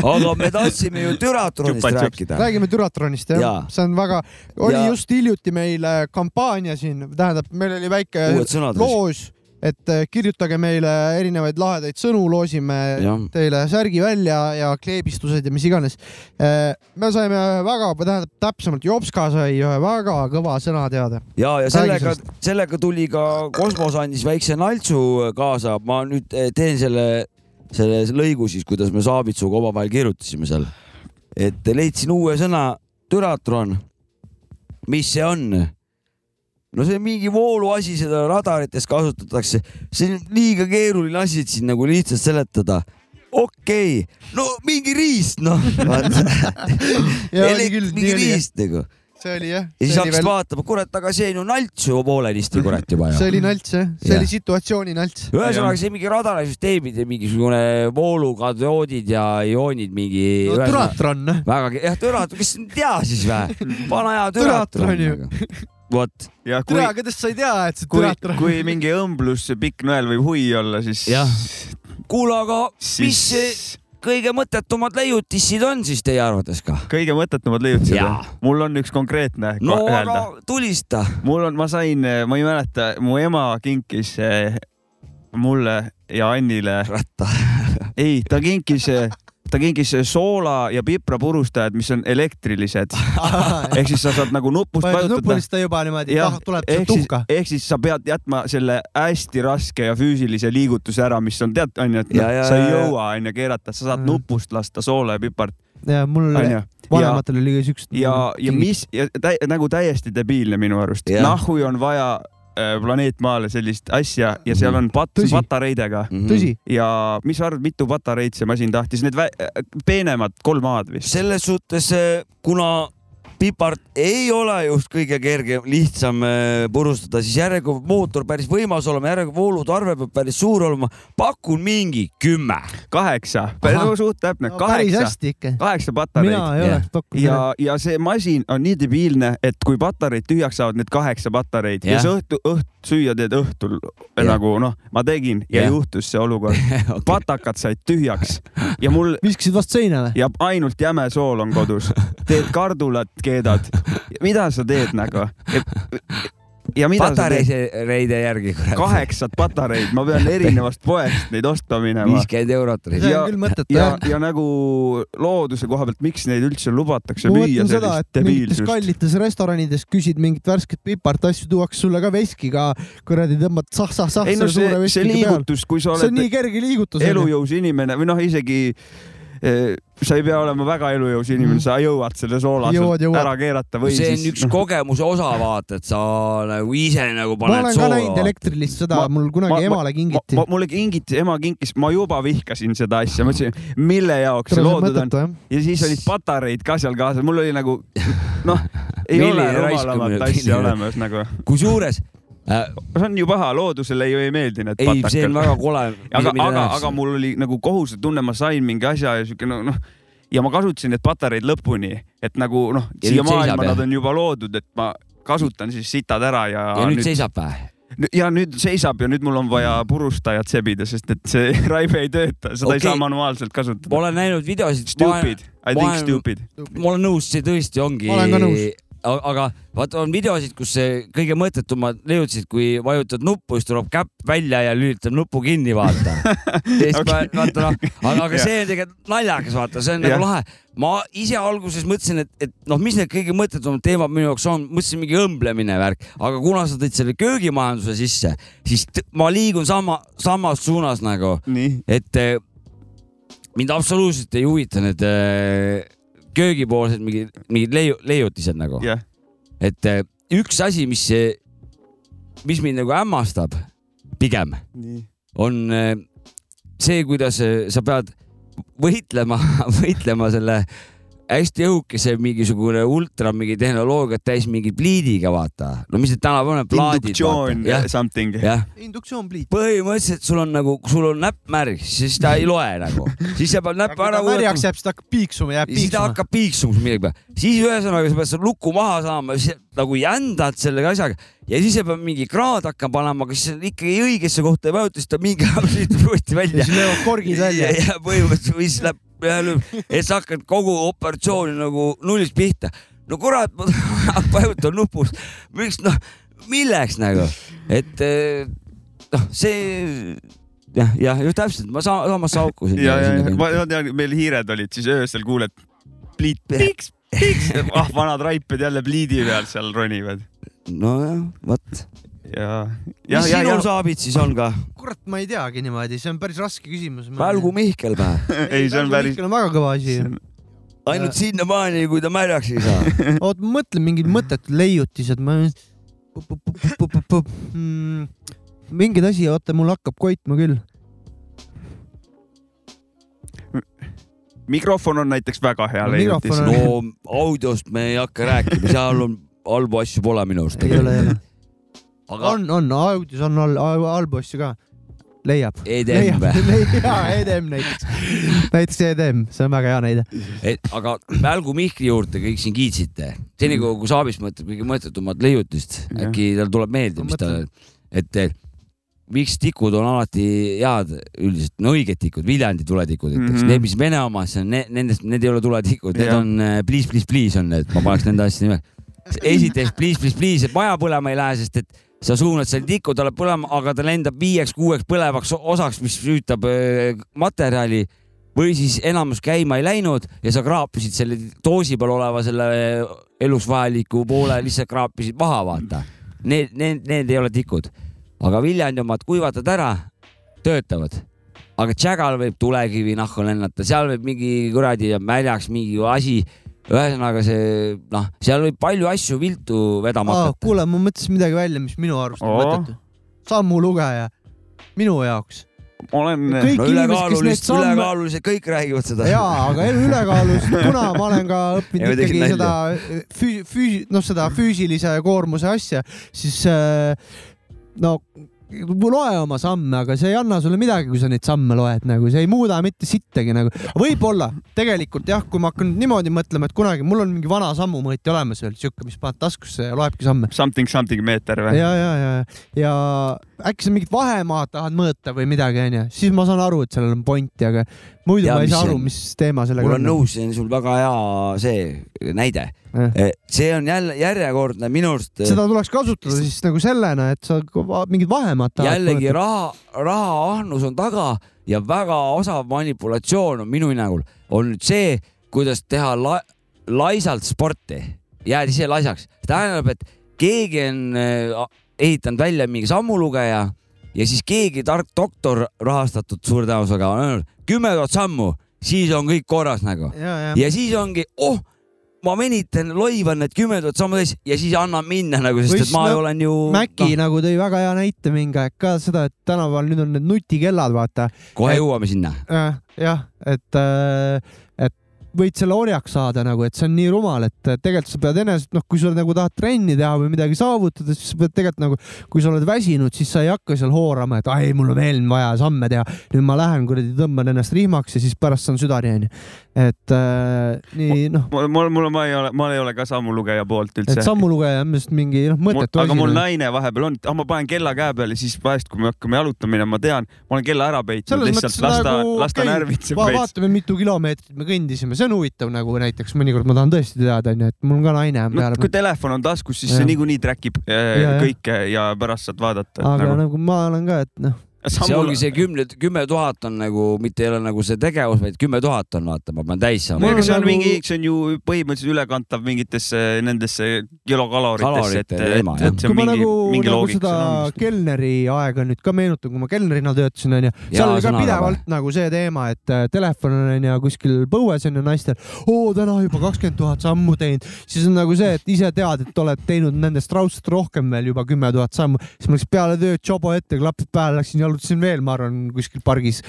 aga me tahtsime ju Chupa-chups. rääkida. räägime Türatronist jah Jaa., see on väga, oli Ja- just hiljuti meil äh, kampaania siin, tähendab, meil oli väike loos, et äh, kirjutage meile erinevaid lahedaid sõnu, loosime jah, teile särgi välja ja kleebistused ja mis iganes. me saime väga, tähendab täpsemalt Jopska sai ühe väga kõva sõna teada. ja, ja sellega sellega tuli ka Kosmos andis väikse naltsu kaasa, ma nüüd eh, teen selle, selle lõigu siis, kuidas me Saavitsuga omavahel kirjutasime seal. et leidsin uue sõna, türatron. mis see on? No see on mingi vooluasi, seda radarites kasutatakse, see on liiga keeruline asi, et siin nagu lihtsalt seletada okei okay., no mingi riist, noh. ja mingi riist nagu. see oli jah. ja siis hakkasid vaatama, kurat, aga see on ju nalts ju poolenisti kurat juba ju. see oli nalts jah, see Jah. oli situatsiooni nalts. ühesõnaga see mingi radarisüsteemid ja mingisugune vooluga dioodid ja ioonid mingi no ühesõnaga- Türatron, väga, jah, türatron, kes ei tea siis või? vana hea türatron Türatron ju.. vot, ja kui türa, kuidas sa ei tea, et see kui Türatron, kui mingi õmblus, pikk nõel võib hui olla, siis. Kuule, aga mis see siis kõige mõttetumad leiutissid on siis teie arvates ka? kõige mõttetumad leiutised Jaa.. mul on üks konkreetne no öelda aga. tulista. mul on, ma sain, ma ei mäleta, mu ema kinkis eh, mulle ja Annile, ratta. ei, ta kinkis, ta kinkis soola ja piprapurustajad, mis on elektrilised. ehk siis sa saad nagu nupust vajutada nupulista juba niimoodi, jah, tuleb sealt tuhka., ehk siis sa pead jätma selle hästi raske ja füüsilise liigutuse ära, mis on tead onju, et Ja, noh ja,, sa ei ja, ja. jõua onju keerata, sa saad Mhm. nupust lasta soola ja pipart ja mul ja, vanematel oli siukest. ja, ja mis ja tä, nagu täiesti debiilne minu arust nahhui on vaja planeet Maale sellist asja ja seal on pat- Tõsi., patareidega Mhm. tõsi, ja mis sa arvad, mitu patareid see masin tahtis, need vä- peenemad kolm A-d vist? selles suhtes, kuna pipart ei ole just kõige kergem, lihtsam äh, purustada, siis järelikult mootor päris võimas olema, järelikult voolutarve peab päris suur olema. pakun mingi kümme. kaheksa, suht täpne, no, kaheksa, kaheksa mina patareid ei jah. oleks pakkunud. ja, ja see masin on nii debiilne, et kui patareid tühjaks saavad need kaheksa patareid ja, ja sa õhtu, õht-, süüa teed õhtul Jah. nagu noh, ma tegin ja Jah. juhtus see olukord. patakad said tühjaks ja mul viskasid vastu seina või? ja ainult jäme sool on kodus. teed kardulat, keedad. mida sa teed nagu? ja mida sa teed? patareide järgi, kurat. kaheksat patareid, ma pean erinevast poest neid ostma minema. viiskümmend eurot Ja- on küll mõttetu ja jah., ja nagu looduse koha pealt, miks neid üldse lubatakse ma müüa sellist debiilsust? kallites restoranides küsid mingit värsket pipart, asju tuuakse sulle ka veskiga, kuradi tõmbad sah-sah-sah ei no see, see liigutus, kui sa see on oled nii kerge liigutus. elujõus inimene või noh, isegi sa ei pea olema väga elujõus inimene, Mhm. sa jõuad selle soola Jõuad, jõuad. ära keerata või see on siis üks kogemuse osa, vaata, et sa nagu ise nagu ma paned olen ka näinud soola. elektrilist seda Ma-, mul kunagi ma- ma- emale kingiti ma,. mulle kingiti, ema kinkis, ma juba vihkasin seda asja, mõtlesin, mille jaoks see loodud on mõttetu jah. ja siis olid patareid ka seal kaasas, mul oli nagu noh, ei ole rumalamat asja olemas nagu. kusjuures äh,, see on ju paha, loodusele ju ei meeldi need ei, see on patakad. väga kole. aga, aga, aga mul oli nagu kohusetunne, ma sain mingi asja ja siuke noh ja ma kasutasin need patareid lõpuni, et nagu noh, siia nüüd maailma nad on juba loodud, et ma kasutan siis sitad ära ja, ja nüüd seisab või? ja nüüd seisab ja nüüd mul on vaja purustajat sebida, sest et see raive ei tööta, seda okay. ei saa manuaalselt kasutada ma. olen näinud videosid. Stupid, I think stupid. ma olen nõus, see tõesti ongi. Ma olen ka nõus. Aga vaata, on videosid, kus kõige mõttetumad leiutasid, kui vajutad nuppu, siis tuleb käpp välja ja lülitab nupu kinni, vaata. siis okay. Vaata noh, aga, aga Jah. see on tegelikult naljakas, vaata, see on Jah. nagu lahe. ma ise alguses mõtlesin, et, et noh, mis need kõige mõttetumad teemad minu jaoks on, mõtlesin mingi õmblemine värk, aga kuna sa tõid selle köögimajanduse sisse, siis ma liigun sama, samas suunas nagu, et eh, mind absoluutselt ei huvita need eh, köögipoolsed mingid, mingid leiu-, leiutised nagu. jah, et eh, üks asi, mis, mis mind nagu hämmastab pigem, on eh, see, kuidas eh, sa pead võitlema, võitlema selle hästi õhukese mingisugune ultra mingi tehnoloogiat täis mingi pliidiga, vaata. no mis need tänapäeval on, plaadid. induktsioon jah, something. induktsioon pliit. põhimõtteliselt sul on nagu, sul on näpp märg, siis ta ei loe nagu, siis sa pead aga näppu kui ära ta märjaks jääb, siis ta hakkab piiksuma, jääb siis ta piiksuma. hakkab piiksuma millegi peale, siis ühesõnaga sa pead selle luku maha saama, nagu jändad selle asjaga ja siis sa pead mingi kraad hakkama panema, aga siis ikkagi õigesse kohta ei vajuta, siis ta mingi ajal lülitub uuesti välja ja siis löövad korgid välja. ja põhimõtteliselt või siis läheb jälle, et sa hakkad kogu operatsiooni nagu nullist pihta. no kurat, ma vajutan nupust, miks noh, milleks nagu, et eh, noh, see jah, jah, just täpselt, ma saan samasse auku ja, ja, ma ma tean, meil hiired olid, siis öösel kuuled pliit, piks, piks, ah vanad raiped jälle pliidi peal seal ronivad. Nojah, vot. ja, mis ja, ja, sinul ja saabid siis on ka? kurat, ma ei teagi niimoodi, see on päris raske küsimus. Välgu Mihkel pähe. ei, see on päris, on väga kõva asi. ainult sinnamaani, kui ta märjaks ei saa. oot, ma mõtlen mingid mõttetud leiutised, ma. Hmm, mingid asi, oota, mul hakkab koitma küll. mikrofon on näiteks väga hea No leiutis no audiost me ei hakka rääkima, seal on halbu asju pole minu arust. ei ole, ei ole. Aga on, on, audios on all, halbu asju ka. leiab. EDM või? jaa, EDM näiteks. näiteks EDM, see on väga hea näide. et aga Välgu Mihkli juurde kõik siin kiitsite. senikaua kui Saabis mõtleb kõige mõttetumat leiutist, äkki tal tuleb meelde, mis ta et miks tikud on alati head üldiselt, no õiged tikud, Viljandi tuletikud, ütleks mm. -hmm. need, mis Vene omas on, nendest, need ei ole tuletikud, need on please, please, please on need, ma paneks nende asja nime. esiteks please, please, please, et maja põlema ei lähe, sest et sa suunad selle tiku talle põlema, aga ta lendab viieks-kuueks põlevaks osaks, mis süütab öö, materjali või siis enamus käima ei läinud ja sa kraapisid selle doosi peal oleva selle elus vajaliku poole lihtsalt kraapisid maha, vaata. Need, need, need ei ole tikud, aga Viljandi omad kuivatad ära, töötavad. aga Tšägal võib tulekivi nahku lennata, seal võib mingi kuradi märjaks mingi asi ühesõnaga see noh, seal oli palju asju viltu vedama ah,. hakata. kuule, ma mõtlesin midagi välja, mis minu arust on mõttetu. sammulugeja, minu jaoks. olen, kõik no ülekaalulised, samme, ülekaalulised kõik räägivad seda. jaa, aga ülekaalus, kuna ma olen ka Ja õppinud ikkagi seda füü-, füü-, noh, seda füüsilise koormuse asja, siis äh, no loe oma samme, aga see ei anna sulle midagi, kui sa neid samme loed nagu, see ei muuda mitte sittagi nagu. võib-olla tegelikult jah, kui ma hakkan niimoodi mõtlema, et kunagi mul on mingi vana sammumõõtja olemas veel siuke, mis paned taskusse ja loebki samme. something something meeter või? ja, ja, ja, ja äkki sa mingit vahemaad tahad mõõta või midagi, onju, siis ma saan aru, et sellel on pointi, aga muidu Ja ma ei saa aru mis teema sellega mul on nõus, see on sul väga hea see näide. see on jälle järjekordne minu arust seda tuleks kasutada siis nagu sellena, et sa mingid vahemaad tahad jällegi mõõta. raha, rahaahnus on taga ja väga osav manipulatsioon on minu hinnangul on nüüd see, kuidas teha la laisalt sporti, jääd ise laisaks. tähendab, et keegi on äh, ehitanud välja mingi sammulugeja ja siis keegi tark doktor rahastatud suure tõenäosusega on öelnud kümme tuhat sammu, siis on kõik korras nagu. ja, ja, ja siis ongi, oh, ma venitan, loivan need kümme tuhat sammu täis ja siis annan minna nagu, sest Või et ma no, olen ju. Mäki no. nagu tõi väga hea näite mingi aeg ka seda, et tänapäeval nüüd on need nutikellad, vaata. kohe et- jõuame sinna. jah, jah, et, et võid selle orjaks saada nagu, et see on nii rumal, et tegelikult sa pead eneselt, noh, kui sa nagu tahad trenni teha või midagi saavutada, siis sa pead tegelikult nagu, kui sa oled väsinud, siis sa ei hakka seal hoorama, et ai, mul on veel vaja samme teha. nüüd ma lähen kuradi, tõmban ennast rihmaks ja siis pärast saan südani onju. Et äh, nii noh, mul, mul, ma ei ole, ma ei ole ka sammulugeja poolt üldse et. sammulugeja on lihtsalt mingi noh, mõttetu aga asi. mul naine vahepeal on, ah ma panen kella käe peale, siis vahest, kui me hakkame jalutama minema, ma tean, ma olen kella ära peitnud lihtsalt las ta nagu, las ta närvitseb va vaatame, mitu kilomeetrit me kõndisime, see on huvitav nagu näiteks mõnikord ma tahan tõesti teada onju, et mul on ka naine on no peale kui. telefon on taskus, siis Jah. see niikuinii track ib Ja, äh, ja. kõike ja pärast saad vaadata. aga Nagu, nagu ma olen ka, et noh, see ongi see kümne, kümme tuhat on nagu mitte ei ole nagu see tegevus, vaid kümme tuhat on, vaata, ma pean täis saama. See on nagu- mingi, see on ju põhimõtteliselt ülekantav mingitesse nendesse kilokaloritesse, et, et, et see kui on ma mingi nagu, mingi nagu loogika seda kelneri aega nüüd ka meenutan, kui ma kelnerina töötasin onju, seal oli ka pidevalt nagu see teema, et äh, telefon on onju kuskil põues onju naistel, oo täna juba kakskümmend tuhat sammu teinud, siis on nagu see, et ise tead, et oled teinud nendest raudselt rohkem veel juba kümme tuhat sammu, siis ma läks peale tööd jobo ette, klapid peale, läksin jalutasin veel, ma arvan, kuskil pargis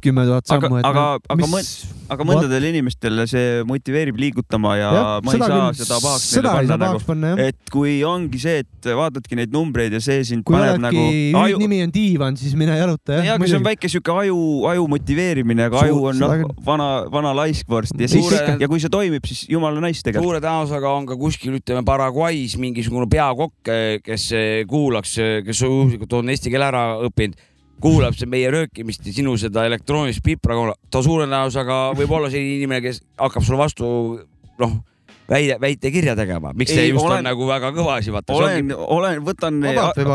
kümme tuhat aga sammu, et, aga, aga mis- mõt-, aga mõndadel inimestel see motiveerib liigutama ja jah, ma ei saa küll- seda pahaks seda ei neile panna nagu, panna jah. et kui ongi see, et vaatadki neid numbreid ja see sind kui paneb nagu aju..., aju, nimi on diivan, siis mine jaluta ja jah. aga see on väike sihuke aju, aju motiveerimine, aga aju on noh vana, vana laisk vorst ja siis Suure-, ja kui see toimib, siis jumala nice tegelikult. suure tõenäosusega on ka kuskil, ütleme Paraguay's mingisugune peakokk, kes kuulaks, kes juhuslikult on eesti keele ära õppinud, kuulab see meie röökimist ja sinu seda elektroonilist pipra, ta suure tõenäosusega võib olla selline inimene, kes hakkab sulle vastu noh, väide, väitekirja tegema, miks see just olen- on nagu väga kõva asi, vaata. olen, olen, võtan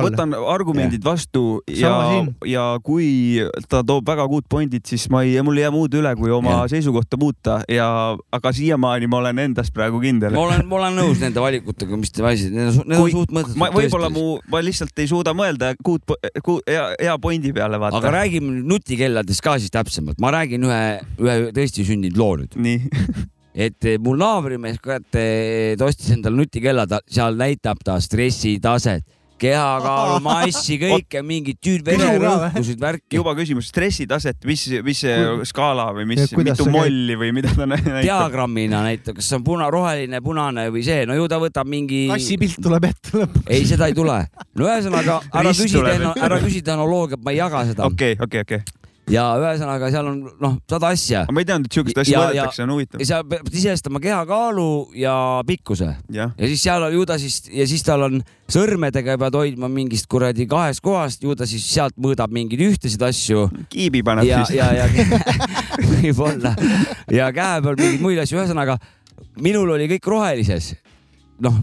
võtan argumendid vastu ja Sama siin., ja kui ta toob väga good point'id, siis ma ei, mul ei jää muud üle, kui oma Jah. seisukohta muuta ja, aga siiamaani ma olen endas praegu kindel ma. olen, ma olen nõus nende valikutega, mis te valisite, need on, need on suht mõttetud. ma võib-olla mu, ma lihtsalt ei suuda mõelda good, good, hea, hea point'i peale aga vaata. räägime nüüd nutikelladest ka siis täpsemalt, ma räägin ühe, ühe tõesti sündinud loo nüüd. nii, et eh, mul naabrimees ka, et eh, ta ostis endale nutikella, ta seal näitab ta stressitaset, kehakaalu, massi, kõike, mingit tüüd, vererõhkusid, värki. juba küsimus, stressitaset, mis, mis skaala või mis mitu molli või mida ta näitab? diagrammina näitab, kas see on puna, roheline, punane või see, no ju ta võtab mingi. kassipilt tuleb ette lõpuks. ei, seda ei tule. no ühesõnaga, ära küsi ära küsi tehnoloogiat, ma ei jaga seda. okei, okei, okei. Ja ühesõnaga seal on noh, sada asja. ma ei teadnud, et siukest asja Ja- mõõdetakse, on huvitav ja. seal peab sisestama kehakaalu ja pikkuse jah, ja siis seal ju ta siis ja siis tal on sõrmedega pead hoidma mingist kuradi kahest kohast, ju ta siis sealt mõõdab mingeid ühtesid asju kiibi paneb ja, siis. ja, ja võib-olla ja käe peal mingeid muid asju, ühesõnaga minul oli kõik rohelises. noh,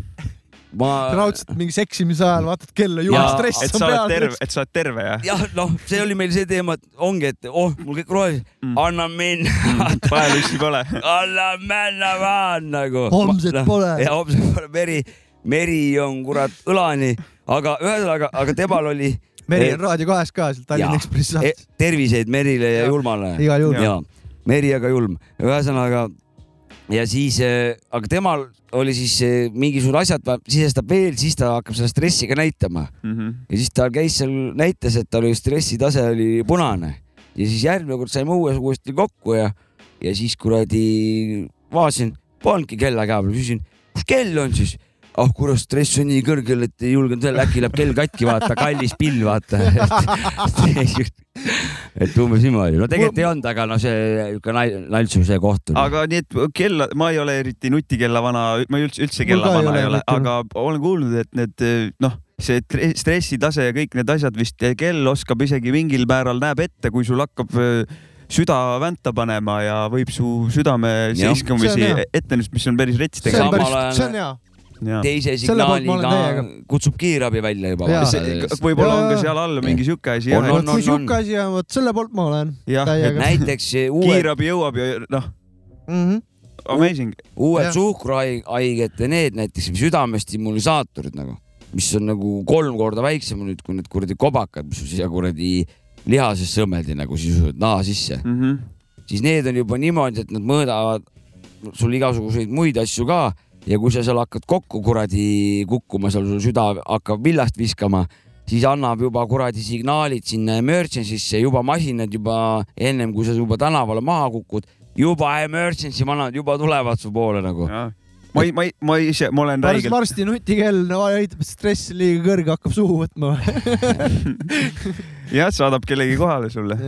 ma raudselt mingi seksimise ajal vaatad kella, Ja- et stress sa on oled terve peal., et sa oled terve jah jah, noh, see oli meil see teema, et ongi, et oh, mul kõik rohelised Mm. anna minna mm.. paelussi pole. anna minna vaan nagu. Homset pole. ja homset pole, meri, meri on kurat õlani, aga ühesõnaga, aga temal oli meri on Raadio kahes ka seal Tallinna. Ekspressi saates. terviseid Merile ja Jah. Julmale. igal juhul. ja meri aga julm, ühesõnaga ja siis, aga temal oli siis eh, mingisugused asjad, sisestab veel, siis ta hakkab seda stressi ka näitama. Mhm. ja siis ta käis seal, näitas, et tal oli stressitase oli punane. Ja siis järgmine kord saime uues uuesti kokku ja, ja siis kuradi vaatasin, polnudki kella käe peal, küsisin, kus kell on siis ah oh, kurat, stress on nii kõrgel, et ei julgenud veel, äkki läheb kell katki, vaata, kallis pill, vaata. et umbes niimoodi, no tegelikult ei olnud, aga no see niisugune nal- naltsu see koht aga nii, et kella, ma ei ole eriti nutikella-vana, ma ei üldse, üldse Mul kellavana ei ole aga olen kuulnud, et need noh, see tre- stressitase ja kõik need asjad vist kell oskab isegi mingil määral näeb ette, kui sul hakkab öö, süda vänta panema ja võib su südame seiskumisi ette näha, mis on päris rets see on tegelikult. päris, see on hea. Teise signaaliga täiega. kutsub kiirabi välja juba. Võib-olla on ka seal all mingi sihuke asi On, on, vot kui on. sihuke asi on, vot selle poolt ma olen jah, et näiteks uued, kiirabi jõuab ja noh, Mhm. amazing. uued suhkruhaiged ja need näiteks südamestimulisaatorid nagu, mis on nagu kolm korda väiksem nüüd kui need kuradi kobakad, mis sul siia kuradi lihasesse õmmeldi nagu sisuliselt naha sisse, Mhm. siis need on juba niimoodi, et nad mõõdavad sul igasuguseid muid asju ka ja kui sa seal hakkad kokku kuradi kukkuma, seal sul süda hakkab villast viskama, siis annab juba kuradi signaalid sinna emergency'sse, juba masinad juba ennem kui sa juba tänavale maha kukud, juba emergency manad juba tulevad su poole nagu. ma ei, ma ei, ma ise, ma olen varsti, räigelt, varsti nutikell no, aitab, stress liiga kõrge hakkab suhu võtma. jah, saadab kellegi kohale sulle,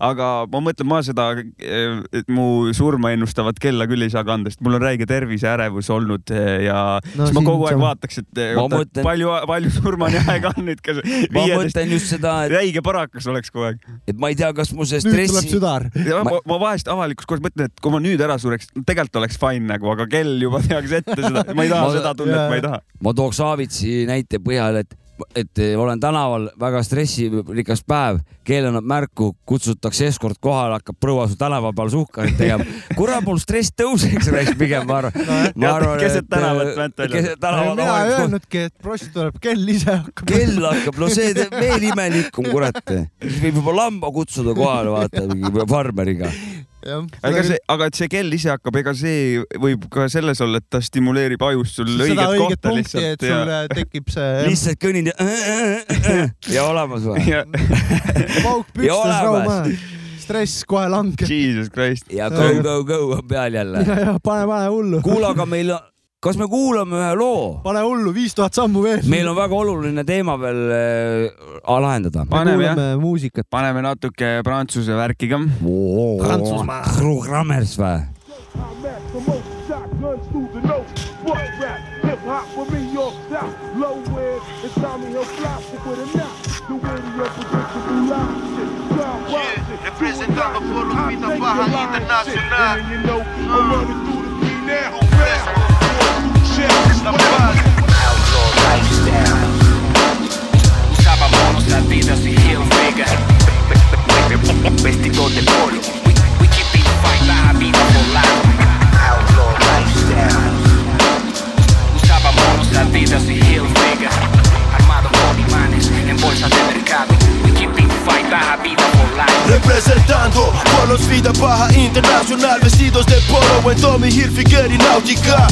aga ma mõtlen, ma seda, et mu surma ennustavat kella küll ei saa kanda, sest mul on räige terviseärevus olnud eh, ja No siis ma kogu aeg sama. vaataks, et eh, Ma oota, mõtlen- palju, palju surmani aega on nüüd, kas ma viieteist, mõtlen just seda, et, räige parakas oleks kogu aeg. et ma ei tea, kas mu see nüüd tuleb stressi, südar. ja Ma- ma, ma vahest avalikus kohas mõtlen, et kui ma nüüd ära sureks, tegelikult oleks fine nagu, aga kell juba tehakse ette seda, ma ei taha Ma- seda tunnet, ma ei taha. ma tooks Aavitsi näite põhjal, et, et olen tänaval väga stressirikas päev, keel annab märku, kutsutakse eskord kohale, hakkab proua su tänava peal suhkarit tegema. kurat, mul stress tõuseks, raisk pigem ma arvan. ma arvan, keset tänavat vänt välja. keset tänavat mina ei öelnudki, et prost tuleb, kell ise hakkab. kell hakkab, no see teeb veel imelikum, kurat. siis võib juba lamba kutsuda kohale, vaata, mingi farmeriga. aga see, aga et see kell ise hakkab, ega see võib ka selles olla, et ta stimuleerib ajus sul õiget õiget kohta punkti, et lihtsalt sul ja, äh, tekib see lihtsalt kõnnin ja, ja olemas või? Pauk pükstes olemas. rahumaja. stress kohe langeb. Jesus Christ. ja go, go, go on peal jälle. ja, ja pane, pane hullu. kuule, aga meil, kas me kuulame ühe loo? pane hullu, viis tuhat sammu veel. meil on väga oluline teema veel äh, lahendada. me Paneme, jah. muusikat. paneme natuke prantsuse värki ka. Prantsusmaa. Grammers või? I'm at the most shotguns through the nose. Fuck rap, hip hop for me, York South. Low end, it's Tommy Hill plastic with a knock. The radio predictable representando doing por wild los shit. Vita I Baja take your line Internacional. shit. And you know, I'm running through the scene now. Fresco. Shit. La Paz. outlaw lifestyle. Usábamos las vidas y heel figure. Vestido de polo. We, we keep it fight la vida por vida baja internacional Vestidos de polo en Tommy Hilfiger y Náutica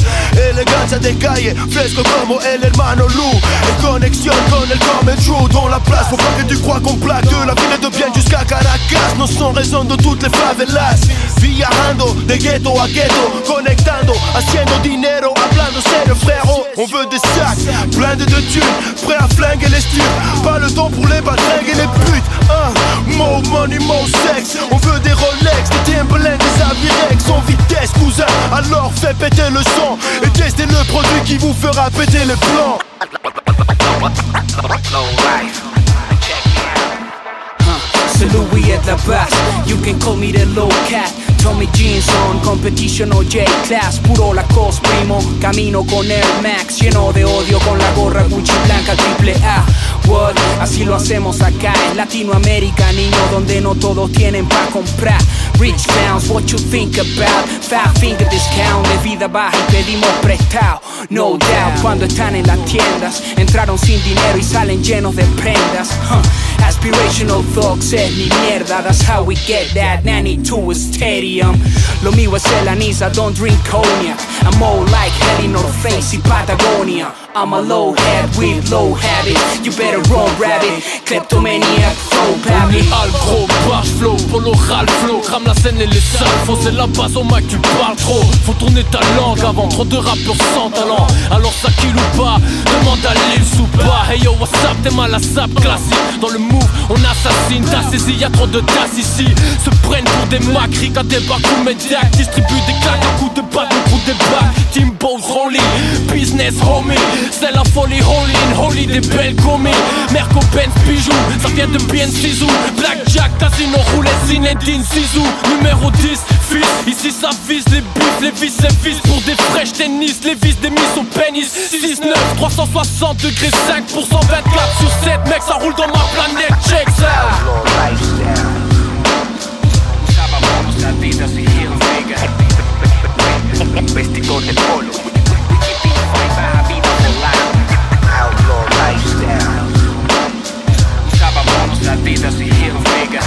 Elegancia de calle, fresco como el hermano Lou En conexión con el Common True Dans la place, faut pas que tu crois qu'on plaque. De la ville de bien jusqu'à Caracas Nos son raison de toutes les favelas. Viajando de ghetto a ghetto Conectando, haciendo dinero Hablando serio frérot. On veut des sacs, blindés de thunes Prêts à flinguer les stupes. Pas le temps pour les badringues et les putes hein. More money, more sex On veut des Rolex, des Timberland, des Avirex En vitesse cousin, alors fais péter le son Et testez le produit qui vous fera péter les plans So Louis at la base, you can call me the low cat. Tommy jeans on, competition o J-Class, puro la primo, camino con Air Max, lleno de odio con la gorra Gucci blanca triple A. What? Así lo hacemos acá en Latinoamérica, niño, donde no todos tienen pa' comprar. Rich towns, what you think about? Five finger discount, de vida baja y pedimos prestado. No doubt, cuando están en las tiendas, entraron sin dinero y salen llenos de prendas. Aspirational thoughts said ni mierda. That's how we get that nanny to a stadium Lo mio es el anís, I don't drink cognac. I'm more like hell in North Face in Patagonia. I'm a low head with low habits. You better run rabbit. Kleptomaniac, On pappy est al gros, barge flow, polo râle flow. Crame la scène et les salles, faut c'est la base au Mac tu parles trop. Faut tourner ta langue avant, trop de rappeurs sans talent. Alors ça kill ou pas, demande à l'île ou pas Hey yo what's up, t'es mal à sap classique Dans le move, on assassine, t'as saisi, y'a trop de tasses ici. Se prennent pour des macris, à des bacs ou médiaques Distribuent des claques, un coup de batte, un coup de bac. Team Balls rolling, business homie C'est la folie, holy in holy, des belles commis Merco Benz bijoux, ça vient de bien Sizou. Blackjack, casino, roulette, Zinedine, Zizou Numéro 10, fils, ici ça vise les bifs Les vis, les vis. Pour des fraîches tennis Les vis des mises au pénis. 6, 9, 360 degrés 5 pour 124 sur 7 Mec, ça roule dans ma planète, check ça Usábamos Adidas y Hilfiger Vestidos de polo Keeping fine, baja vida for life Outlaw lifestyle Usábamos Adidas y Hilfiger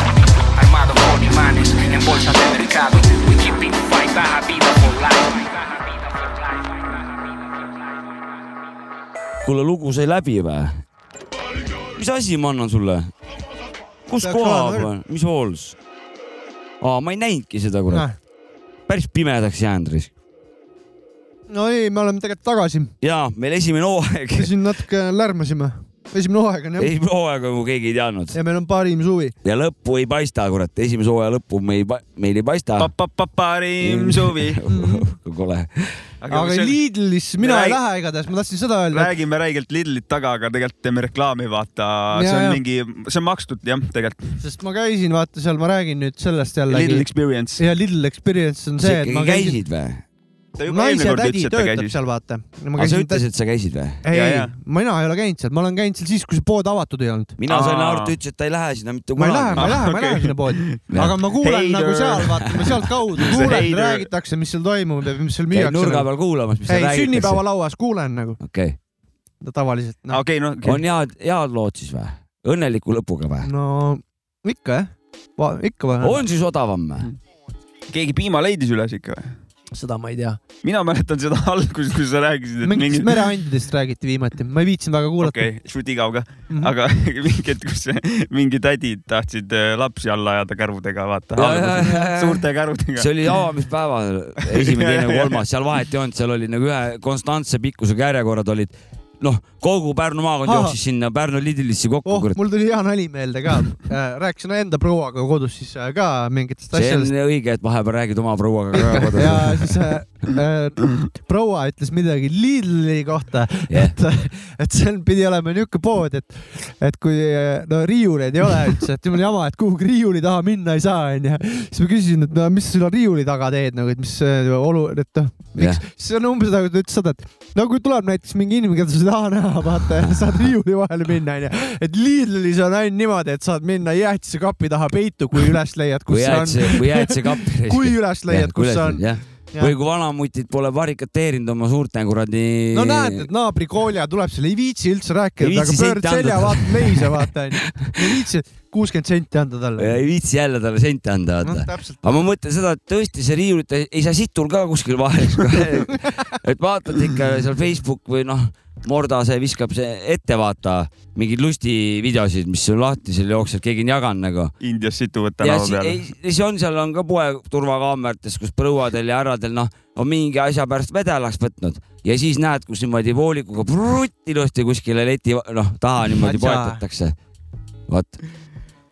Armado con imanes en bolsa de mercado We keeping fine, baja vida for life kuule, lugu sai läbi või? Mis asi ma annan sulle? kus koha peal, mis hools? aa, ma ei näinudki seda, kurat. päris pimedaks jäänud risk. no ei, me oleme tegelikult tagasi. ja meil esimene hooaeg, siin natuke lärmasime. esimene hooaeg on jah. esimene hooaeg on, kui keegi ei teadnud ja meil on parim suvi. ja lõppu ei paista, kurat, esimese hooaja lõppu meil, meil ei paista. parim suvi. kole. Aga Lidlis mina ei lähe igatahes, ma tahtsin seda öelda. räägime räigelt Lidlit taga, aga tegelikult teeme reklaami, vaata, see on ja. mingi, see on makstud jah, tegelikult. sest ma käisin, vaata seal, ma räägin nüüd sellest jällegi Lidl. Experience. ja Lidl Experience on see, et ma käisin. käisid või? Ta juba eelmine naise kord tädi ütles, et ta töötab käis. seal, vaata. aga sa ütlesid, et sa käisid või? ei mina ei ole käinud seal, ma olen käinud seal siis, kui see pood avatud ei olnud. mina sain aru, et ta ütles, et ta ei lähe sinna mitte ma ei lähe, ma ei kunagi. lähe, ma ei lähe okei. sinna poodi. aga ma kuulen nagu seal, vaata, ma sealtkaudu kuulen, räägitakse, mis seal toimub ja mis seal käid müüakse nurga nagu. peal kuulamas, mis seal ei, räägitakse. sünnipäevalauas kuulen nagu okei, tavaliselt no.. okei, noh, on head, head lood siis või? õnneliku lõpuga või? no ikka jah, ikka või? on siis odavam või? keegi piima leidis üles ikka või? Seda ma ei tea. mina mäletan seda alguses, kui sa rääkisid, et mingitest mingi. mereandidest räägiti viimati, ma ei viitsinud väga kuulata okei okay,, šut igav ka, Mhm. aga mingi hetk, kus mingi tädid tahtsid äh, lapsi alla ajada kärudega, vaata suurte kärudega. see oli avamispäeval, esimene, teine, kolmas, seal vahet ei olnud, seal oli nagu ühe konstantse pikkusega järjekorrad olid. noh, kogu Pärnu maakond jooksis sinna Pärnu Lidlisse kokku, oh, mul tuli hea nali meelde ka. rääkisin enda prouaga kodus siis äh, ka mingitest see on asjadest. õige, et vahepeal räägid oma prouaga ka kodus ja siis äh, äh, proua ütles midagi Lidli kohta Jah. et, et seal pidi olema niisugune pood, et, et kui äh, no riiuleid ei ole üldse, et jumala jama, et kuhugi riiuli taha minna ei saa, onju. siis ma küsisin, et no mis sa riiuli taga teed nagu, et mis äh, olu, et noh, miks Jah., siis on umbes nagu ta ütles seda, et no kui tuleb näiteks mingi inimene, keda sa taha näha, vaata, saad riiuli vahele minna, onju. et Lidlis on ainult niimoodi, et saad minna jäätisekapi taha peitu, kui üles leiad, kus see on. või jääd see kappi. kui üles leiad, kus see on. jah, või kui vanamutid pole barrikateerinud oma suurte kuradi. no näed, et naabri koolja tuleb seal, ei viitsi üldse rääkida aga pöörd selja, anda. vaatad leise, vaata onju. ei viitsi kuuskümmend senti anda talle. ei viitsi jälle talle sente anda, vaata. täpselt. aga ma mõtlen seda, et tõesti see riiulit ei, saa situl ka kuskil vahel. et vaatad ikka seal Facebook või noh, Mordase viskab see ette, vaata mingeid lustivideosid, mis on lahti, seal jookseb, keegi on jaganud nagu. Indias situvad tänava peal. ei- siis on, seal on ka poe turvakaamerates, kus põuadel ja härradel noh, on mingi asja pärast vedelaks võtnud ja siis näed, kus niimoodi voolikuga prutt ilusti kuskile leti noh taha niimoodi poetatakse. vot,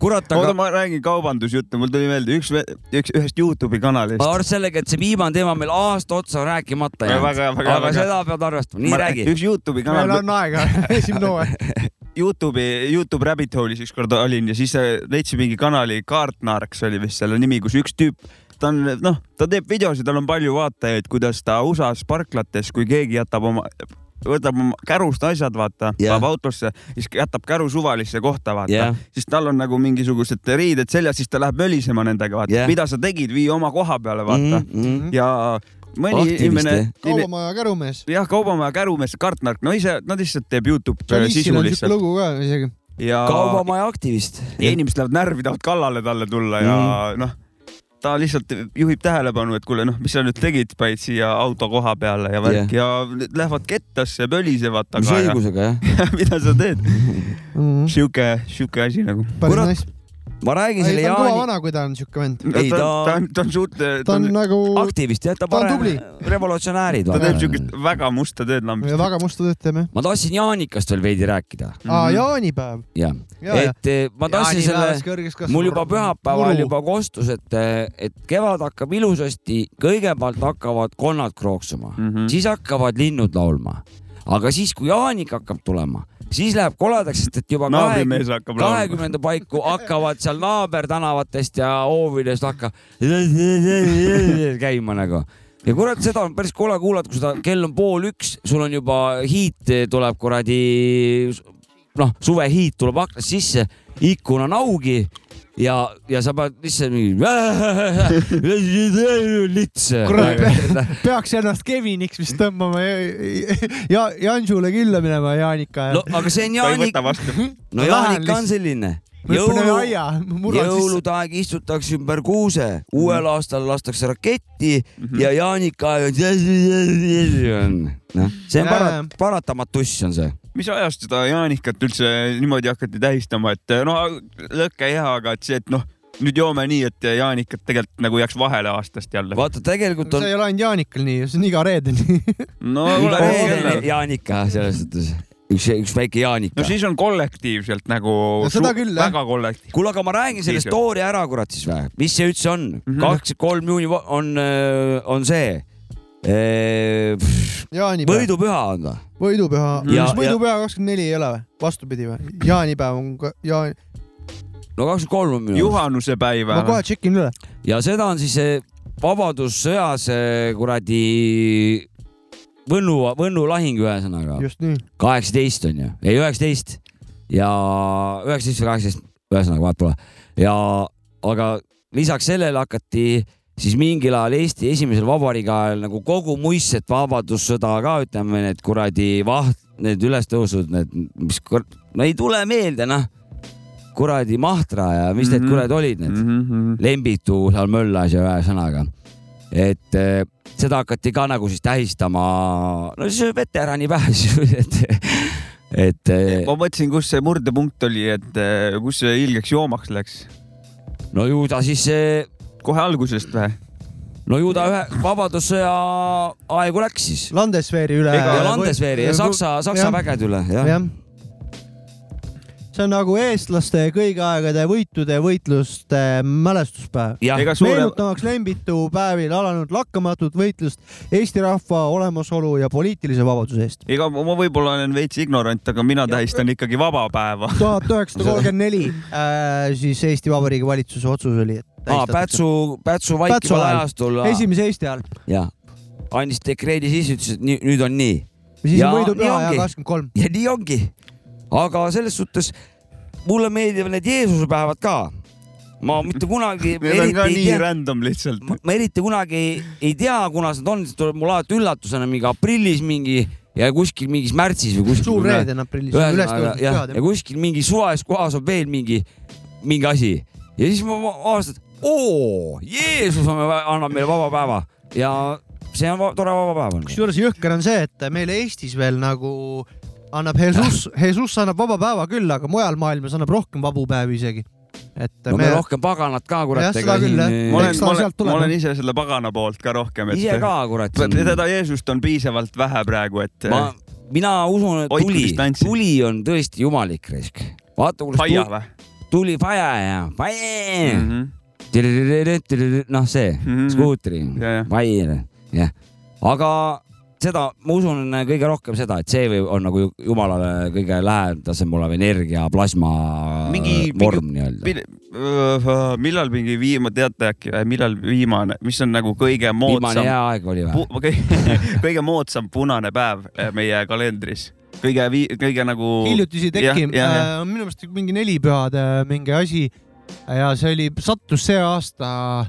kurat, oota, aga ma räägin kaubandusjuttu, mul tuli meelde üks, üks, ühest Youtube'i kanalist ma. arvan sellega, et see viimane teema meil aasta otsa rääkimata jäänud. aga väga. seda pead arvestama, nii räägi. üks Youtube'i meil kanal, on aega, esimene hooaeg. Youtube'i, Youtube Rabbit Hole'is ükskord olin ja siis äh, leidsin mingi kanali, Kaartnaarks oli vist selle nimi, kus üks tüüp, ta on noh, ta teeb videosid, tal on palju vaatajaid, kuidas ta USA-s parklates, kui keegi jätab oma võtab oma kärust asjad, vaata Jah. paneb autosse, siis jätab käru suvalisse kohta, vaata Jah. siis tal on nagu mingisugused riided seljas, siis ta läheb mölisema nendega, vaata Jah. mida sa tegid, vii oma koha peale, vaata mm. -hmm. ja mõni Aktivist, inimene kaubamaja kärumees. jah, kaubamaja kärumees, Kartnark, no ise, no lihtsalt teeb Youtube äh, sisu lihtsalt. lugu ka isegi. ja kaubamaja aktivist. ja inimesed lähevad närvi, tahavad kallale talle tulla ja Mhm. noh, ta lihtsalt juhib tähelepanu, et kuule noh, mis sa nüüd tegid, panid siia auto koha peale ja värk ja need lähevad kettasse, pölisevad mis taga ja õigusega jah. mida sa teed, sihuke, sihuke asi nagu. Kurat. Ma räägin ei, selle ta on kõva Jaani vana, kui ta on siuke vend. Ei, ta ta-, ta on, ta on suht, ta ta on nagu, aktivist jah, ta parem tubli. revolutsionäärid. ta teeb siukest väga musta tööd lambist. väga musta tööd jah. ma tahtsin Jaanikast veel veidi rääkida, aa, Mhm. jaanipäev. jah, ja, ja. et eh, ma tahtsin selle mul juba pühapäeval juba kostus, et, et kevad hakkab ilusasti, kõigepealt hakkavad konnad krooksuma mm. -hmm. siis hakkavad linnud laulma, aga siis, kui Jaanik hakkab tulema, siis läheb koledaks, sest et juba kahekümnenda paiku hakkavad seal naabertänavatest ja hoovidest hakkab käima nagu. Ja kurat, seda on päris kole kuulata, kui seda kell on pool üks, sul on juba hiit tuleb kuradi noh, suvehiit tuleb aknast sisse, ikkun on augi ja, ja sa pead lihtsalt mingi lits. Kurat, peaks ennast Keviniks vist tõmbama ja, ja Janšule külla minema, Jaanika. no aga see on Jaanik vastu. no Jaanika on selline. jõulu. jõulude aeg istutakse ümber kuuse, uuel aastal lastakse raketti ja Jaanika on, noh, see on Jaa, para- jaa., paratamatus on see. Mis ajast seda Jaanikat üldse niimoodi hakati tähistama, et no lõkke hea, aga et see, et noh, nüüd joome nii, et Jaanikat tegelikult nagu jääks vahele aastast jälle. vaata, tegelikult on see ei ole ainult Jaanikal nii, see on iga reede nii. no iga reede. Jaanika selles suhtes, üks, üks väike Jaanika no. siis on kollektiivselt nagu No seda küll, väga kollektiivne. kuule, aga ma räägin selle story ära, kurat siis või, mis see üldse on? Mhm. kakskümmend kolm juuni on, on see. jaanipäev, võidupüha on ta. võidupüha, Ja- kas võidupüha kakskümmend neli ei ole või? vastupidi või? jaanipäev on ka, jaan-, no kakskümmend kolm on minu arust. juhanuse päiv ma kohe tšekin üle. ja seda on siis Vabadussõjas kuradi Võnnu, Võnnu lahing ühesõnaga. just nii. kaheksateist on ju, ei üheksateist ja üheksateist või kaheksateist, ühesõnaga vahet pole. ja aga lisaks sellele hakati siis mingil ajal Eesti esimesel vabariigi ajal nagu kogu muistset vabadussõda ka ütleme, need kuradi vaht, need ülestõusud, need, mis, no ei tule meelde, noh. kuradi Mahtra ja mis need Mhm. kuradi olid need mm. -hmm. Lembitu seal möllas ja ühesõnaga, et eh, seda hakati ka nagu siis tähistama, no siis veteranipäev siis, et, et eh, ma mõtlesin, kus see murdepunkt oli, et eh, kus see ilgeks joomaks läks. no ju ta siis, kohe algusest või? no ju ta ühe Vabadussõja aegu läks siis. Landesveeri üle. ja Landesveeri ja Saksa, Saksa vägede üle, jah. jah. see on nagu eestlaste kõigi aegade võitude ja võitluste mälestuspäev. meenutamaks Lembitu päevil alanud lakkamatut võitlust Eesti rahva olemasolu ja poliitilise vabaduse eest. ega ma võib-olla olen veits ignorant, aga mina tähistan ikkagi vaba päeva. tuhat üheksasada kolmkümmend neli siis Eesti Vabariigi valitsuse otsus oli, et aa, Pätsu, Pätsu vaikival ajastul, esimese Eesti ajal, jah, andis dekreedi sisse, ütles, et nii, nüüd on nii siis Ja võidupüha nii ja ongi. kakskümmend kolm. ja nii ongi. aga selles suhtes mulle meeldivad need Jeesuse päevad ka. ma mitte kunagi Need on ka nii tea, random lihtsalt. ma eriti kunagi ei, ei tea, kuna need on, tuleb mul alati üllatusena mingi aprillis mingi ja kuskil mingis märtsis või kuskil. suur reede on aprillis, ühesõnaga ülestõusmispühad jah, ja kuskil mingi suvalises kohas on veel mingi, mingi asi ja siis ma ma avastasin, et oo, Jeesus on, annab meile vaba päeva ja see on va- tore vaba päev on. kusjuures jõhker on see, et meil Eestis veel nagu annab Jesus, Jesus annab vaba päeva küll, aga mujal maailmas annab rohkem vabu päevi isegi. et no me me rohkem paganat ka kurat. Küll, jah. ma olen ma olen ma olen ise selle pagana poolt ka rohkem, et ise ka kurat. seda Jeesust on piisavalt vähe praegu, et ma, mina usun, et tuli, tuli on tõesti jumalik risk. vaata, kuidas faia tuli, või tuli faja ja faja mm? -hmm. noh, see Mhm. skuutri Ja, faia, jah. aga seda, ma usun kõige rohkem seda, et see või on nagu ju- jumalale kõige lähedasem olev energia, plasma Mingi- vorm nii-öelda. Mil- millal mingi viimane, teate äkki, millal viimane, mis on nagu kõige viimane moodsam, hea aeg oli või? kõige moodsam punane päev eh, meie kalendris, kõige, kõige nagu. hiljutisi jah, jah. minu meelest mingi nelipühade mingi asi ja see oli, sattus see aasta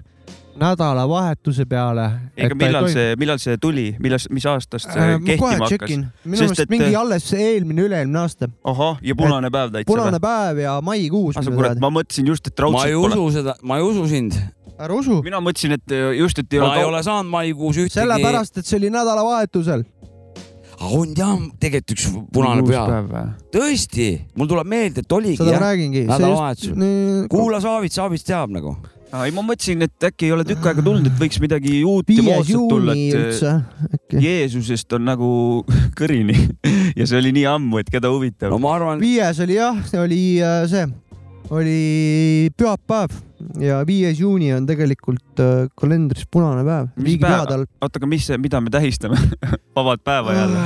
nädalavahetuse peale. ega millal see, millal see tuli, millal, mis aastast see Äh, ma kehtima hakkas minu Sest meelest et- mingi alles eelmine, üle-eelmine aasta. ahah, ja punane päev täitsa punane päev ja maikuus. ma mõtlesin just, et ma ei raudselt pole. usu seda, ma ei usu sind. ära usu, mina mõtlesin, et äh, just, et ei ma ole ei kau- ole saanud maikuus ühtegi. sellepärast, et see oli nädalavahetusel. On jah, tegelikult üks punane või? tõesti, mul tuleb meelde, et oligi seda ma räägingi. nädalavahetusel. kuula Saavits, Saavits teab nagu. Ei, ma mõtlesin, et äkki ei ole tükk aega tulnud, et võiks midagi uut ja moodsat tulla, et. Jeesusest on nagu kõrini ja see oli nii ammu, et keda huvitab no. ma arvan, viies oli jah, see oli äh, see, oli pühapäev ja viies juuni on tegelikult äh, kalendris punane päev, oota, aga mis, mida me tähistame? vabad päeva jälle?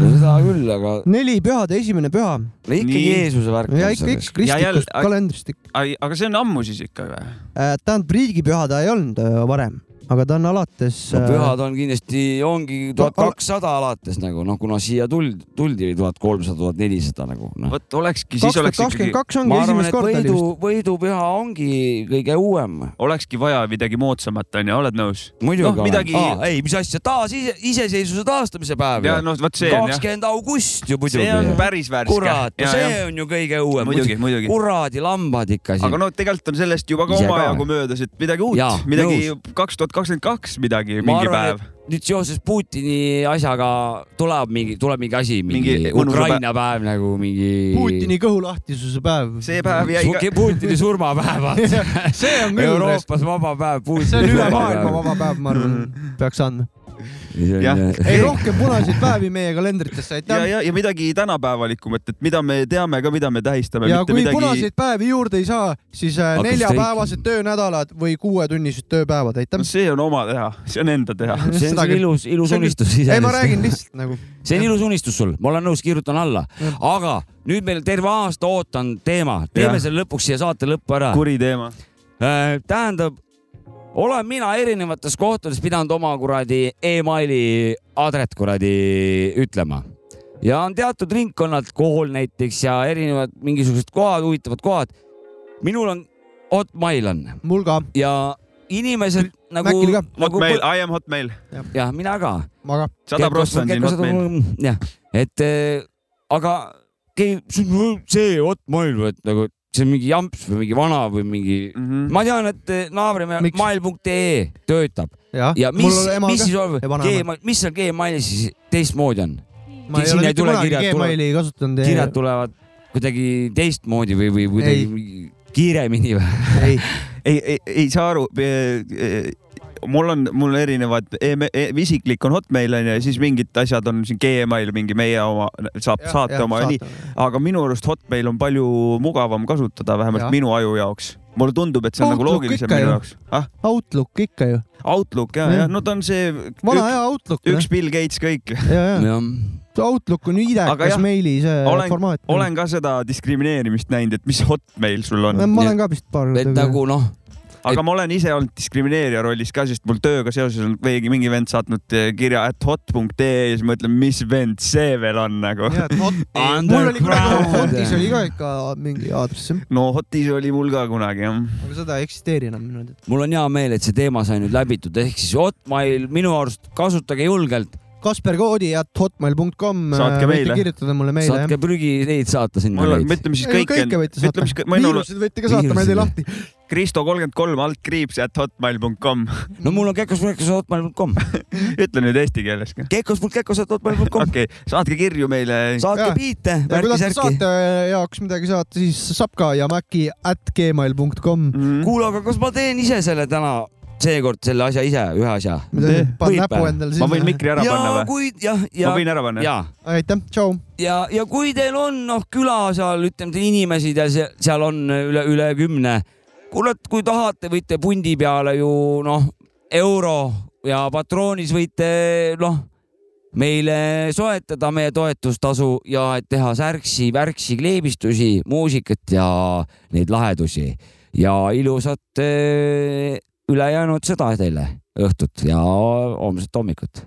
no seda küll, aga neli pühade esimene püha no ikkagi Nii. Jeesuse värk ja ikka, ikka. Kristlikust kalendrist ikka. aga see on ammu siis ikka või? tähendab, riigipüha ta ei olnud äh, varem, aga ta on alates. äh, no pühad on kindlasti, ongi tuhat kakssada alates nagu noh, kuna siia tuldi, tuldi tuhat kolmsada, tuhat nelisada nagu noh. vot olekski, siis oleks ikkagi, ma arvan, et võidu võidupüha ongi kõige uuem. olekski vaja midagi moodsamat onju, oled nõus? muidugi Noh, midagi- ei, mis asja, taas ise, iseseisvuse taastamise päev ja noh, vot see on jah, kakskümmend august ju muidugi. see on päris värske. kurat, see on ju kõige uuem. muidugi, muidugi. kuradi lambad ikka siin aga. no tegelikult on sellest juba ka omajagu möödas, et midagi uut midagi kaks tuhat kakskümmend kaks midagi, mingi arvan, päev. nüüd seoses Putini asjaga tuleb mingi, tuleb mingi asi, mingi, Mingi Ukraina päev nagu mingi. Putini kõhulahtisuse päev. see päev jäi ka, Putini surmapäev, see on küll, Euroopas vaba päev. see on üle maailma vaba päev, ma arvan, peaks andma. Jah. ei, rohkem punaseid päevi meie kalendritesse, ja, aitäh. ja, ja midagi tänapäevalikumat, et mida me teame ka, mida me tähistame, ja kui midagi. punaseid päevi juurde ei saa, siis äh, neljapäevased töönädalad või kuuetunnised tööpäevad, aitäh no. see on oma teha, see on enda teha. see on ilus, ilus See on- unistus ei, ma räägin iseenesest. lihtsalt nagu. see on ilus unistus sul, ma olen nõus, kirjutan alla. aga nüüd meil terve aasta ootan teema, teeme Jah. selle lõpuks siia saate lõppu ära. kuri teema. tähendab, olen mina erinevates kohtades pidanud oma kuradi emaili adret kuradi ütlema. Ja on teatud ringkonnad, kool näiteks ja erinevad mingisugused kohad, huvitavad kohad. minul on Hotmail on mul ka, ja inimesed nagu nagu Hotmail, I am Hotmail, jah, mina ka. Ma ka. sada prossa on siin Hotmail. jah, et eh, aga see Hotmail, et nagu see on mingi jamps või mingi vana või mingi, Mhm. ma tean, et eh, naabrimehe Miks? mail.ee töötab ja mul mis mis siis on ja, mis seal Gmailis siis teistmoodi on? ma ei sinna ole ei mitte tule kunagi kirjad, Gmaili kasutanud. kirjad tulevad kuidagi teistmoodi või, või kuidagi kiiremini või? ei, ei, ei, ei saa aru. Mul on, mul erinevad e, e, isiklik on Hotmail on ju ja siis mingid asjad on siin Gmail, mingi meie oma, saab Ja- saate ja oma ja nii. aga minu arust Hotmail on palju mugavam kasutada, vähemalt Jah. minu aju jaoks. mulle tundub, et see on nagu Outlook loogilisem ikka minu jaoks ah,. Outlook ikka ju, Outlook ja, ja no ta on see vana üks, hea Outlook. üks Bill Gates kõik. ja, ja, jah, Outlook on idekas meili see olen- formaat. olen ka seda diskrimineerimist näinud, et mis Hotmail sul on. ma olen ka vist paar et nagu noh, aga ma olen ise olnud diskrimineerija rollis ka, sest mul tööga seoses on veidi mingi vend saatnud eh, kirja at hot.ee ja siis ma ütlen, mis vend see veel on nagu. mul oli kunagi. Hotis oli ka ikka mingi aadress, no Hotis oli mul ka kunagi jah. aga seda ei eksisteeri enam minu teada. mul on hea meel, et see teema sai nüüd läbitud, ehk siis Hotmail minu arust kasutage julgelt, Kasper Koodi at hotmail.com. Saatke meile. kirjutada mulle meile saatke prügi neid saata sinna mul on, neid. ütleme siis kõike kõike võite saata viirused võite ka saata, ma ei tee lahti. Kristo kolmkümmend kolm altkriips at hotmail.com. no mul on kekos.kekos.hotmail.com, ütle nüüd eesti keeles ka. kekos.kekos.hotmail.com, okei okay., saatke kirju meile. saatke biite, ja kui tahate saate jaoks midagi saata, siis Sapka ja Maci at gmail.com. Mhm. kuule, aga kas ma teen ise selle täna, seekord selle asja ise, ühe asja? Ma võin mikri ära panna ja või? kui jah, ja ma, võin ära panna? ja, aitäh, tšau. ja, ja kui teil on noh, küla seal ütleme inimesi ja seal, seal on üle, üle kümne, kuule, kui tahate, võite pundi peale ju noh, euro ja patroonis võite noh, meile soetada meie toetustasu ja et teha särksi, värksi, kleebistusi, muusikat ja neid lahedusi ja ilusat eh, ülejäänud seda teile õhtut ja homset hommikut.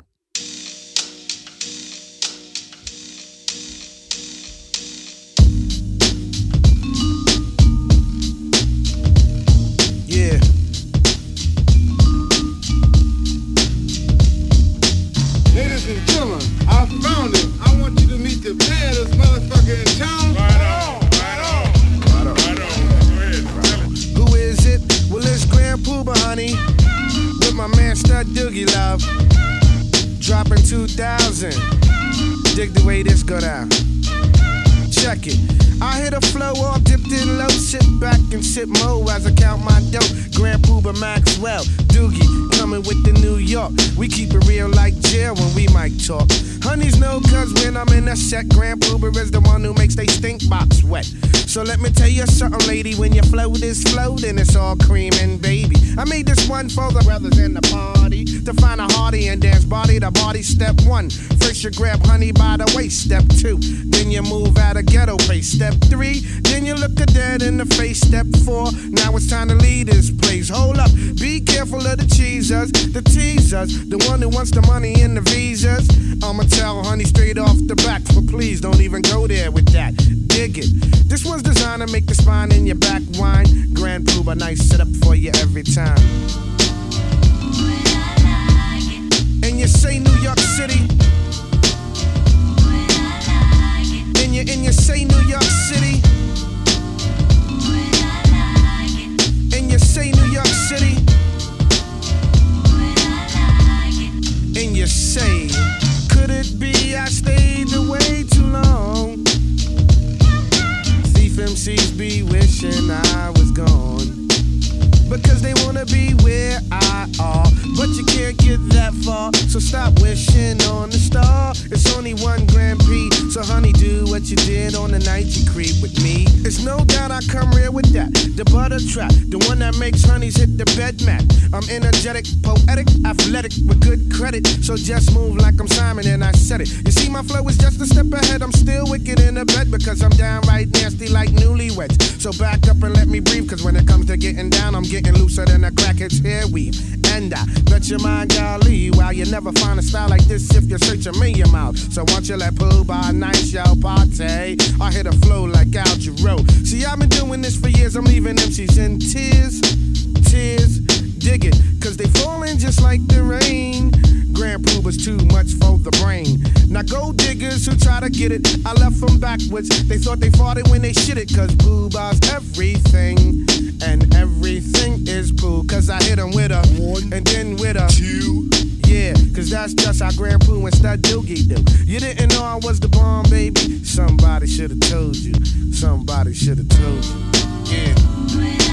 Yeah. Ladies and gentlemen, I found it. I want you to meet the baddest motherfucker in town. Cuba, honey. With my man Stud Doogie Love. Dropping 2000. Dig the way this go down. Check it. I hit a flow all dipped in low. Sit back and sip mo as I count my dough. Grand Pooba Maxwell, Doogie, coming with the New York. We keep it real like jail when we might talk. Honeys know cause when I'm in a set, Grand Pooba is the one who makes they stink box wet. So let me tell you something, lady. When your float is floating, it's all cream and baby. I made this one for the brothers in the party to find a hearty and dance body to body. Step one, first you grab honey by the waist. Step two, then you move out a ghetto pace. Step three, then you look a dead in the face. Step four, now it's time to leave this place. Hold up, be careful of the cheesers, the teasers, the one who wants the money and the visas. I'ma tell honey straight off the back, but please don't even go there with that. Dig it. This one's designed to make the spine in your back whine. Grand Pooba, nice setup for you every time. And you say New York City. And you and you say New The butter trap, the one that makes honeys hit the bed mat. I'm energetic, poetic, athletic, with good credit. So just move like I'm Simon and I said it. You see, my flow is just a step ahead. I'm still wicked in the bed because I'm downright nasty like newlyweds. So back up and let me breathe. Cause when it comes to getting down, I'm getting looser than a crackhead's hair weave. And I bet your mind, golly, wow, you never find a style like this if you search a million miles. So won't you let poo by nice y'all party? I hit a flow like Al Jarreau. See, I've been doing this for years. I'm leaving MCs in tears, tears. Dig it, cause they falling just like the rain. Grand Pooba's too much for the brain. Now go diggers who try to get it, I left them backwards. They thought they fought it when they shit it, cause Pooba's everything. And everything is poo, cause I hit hit 'em with a one and then with a two. Yeah, cause that's just how Grand Poo and Stud Doogie do. You didn't know I was the bomb, baby. Somebody should've told you. Somebody should've told you. Yeah.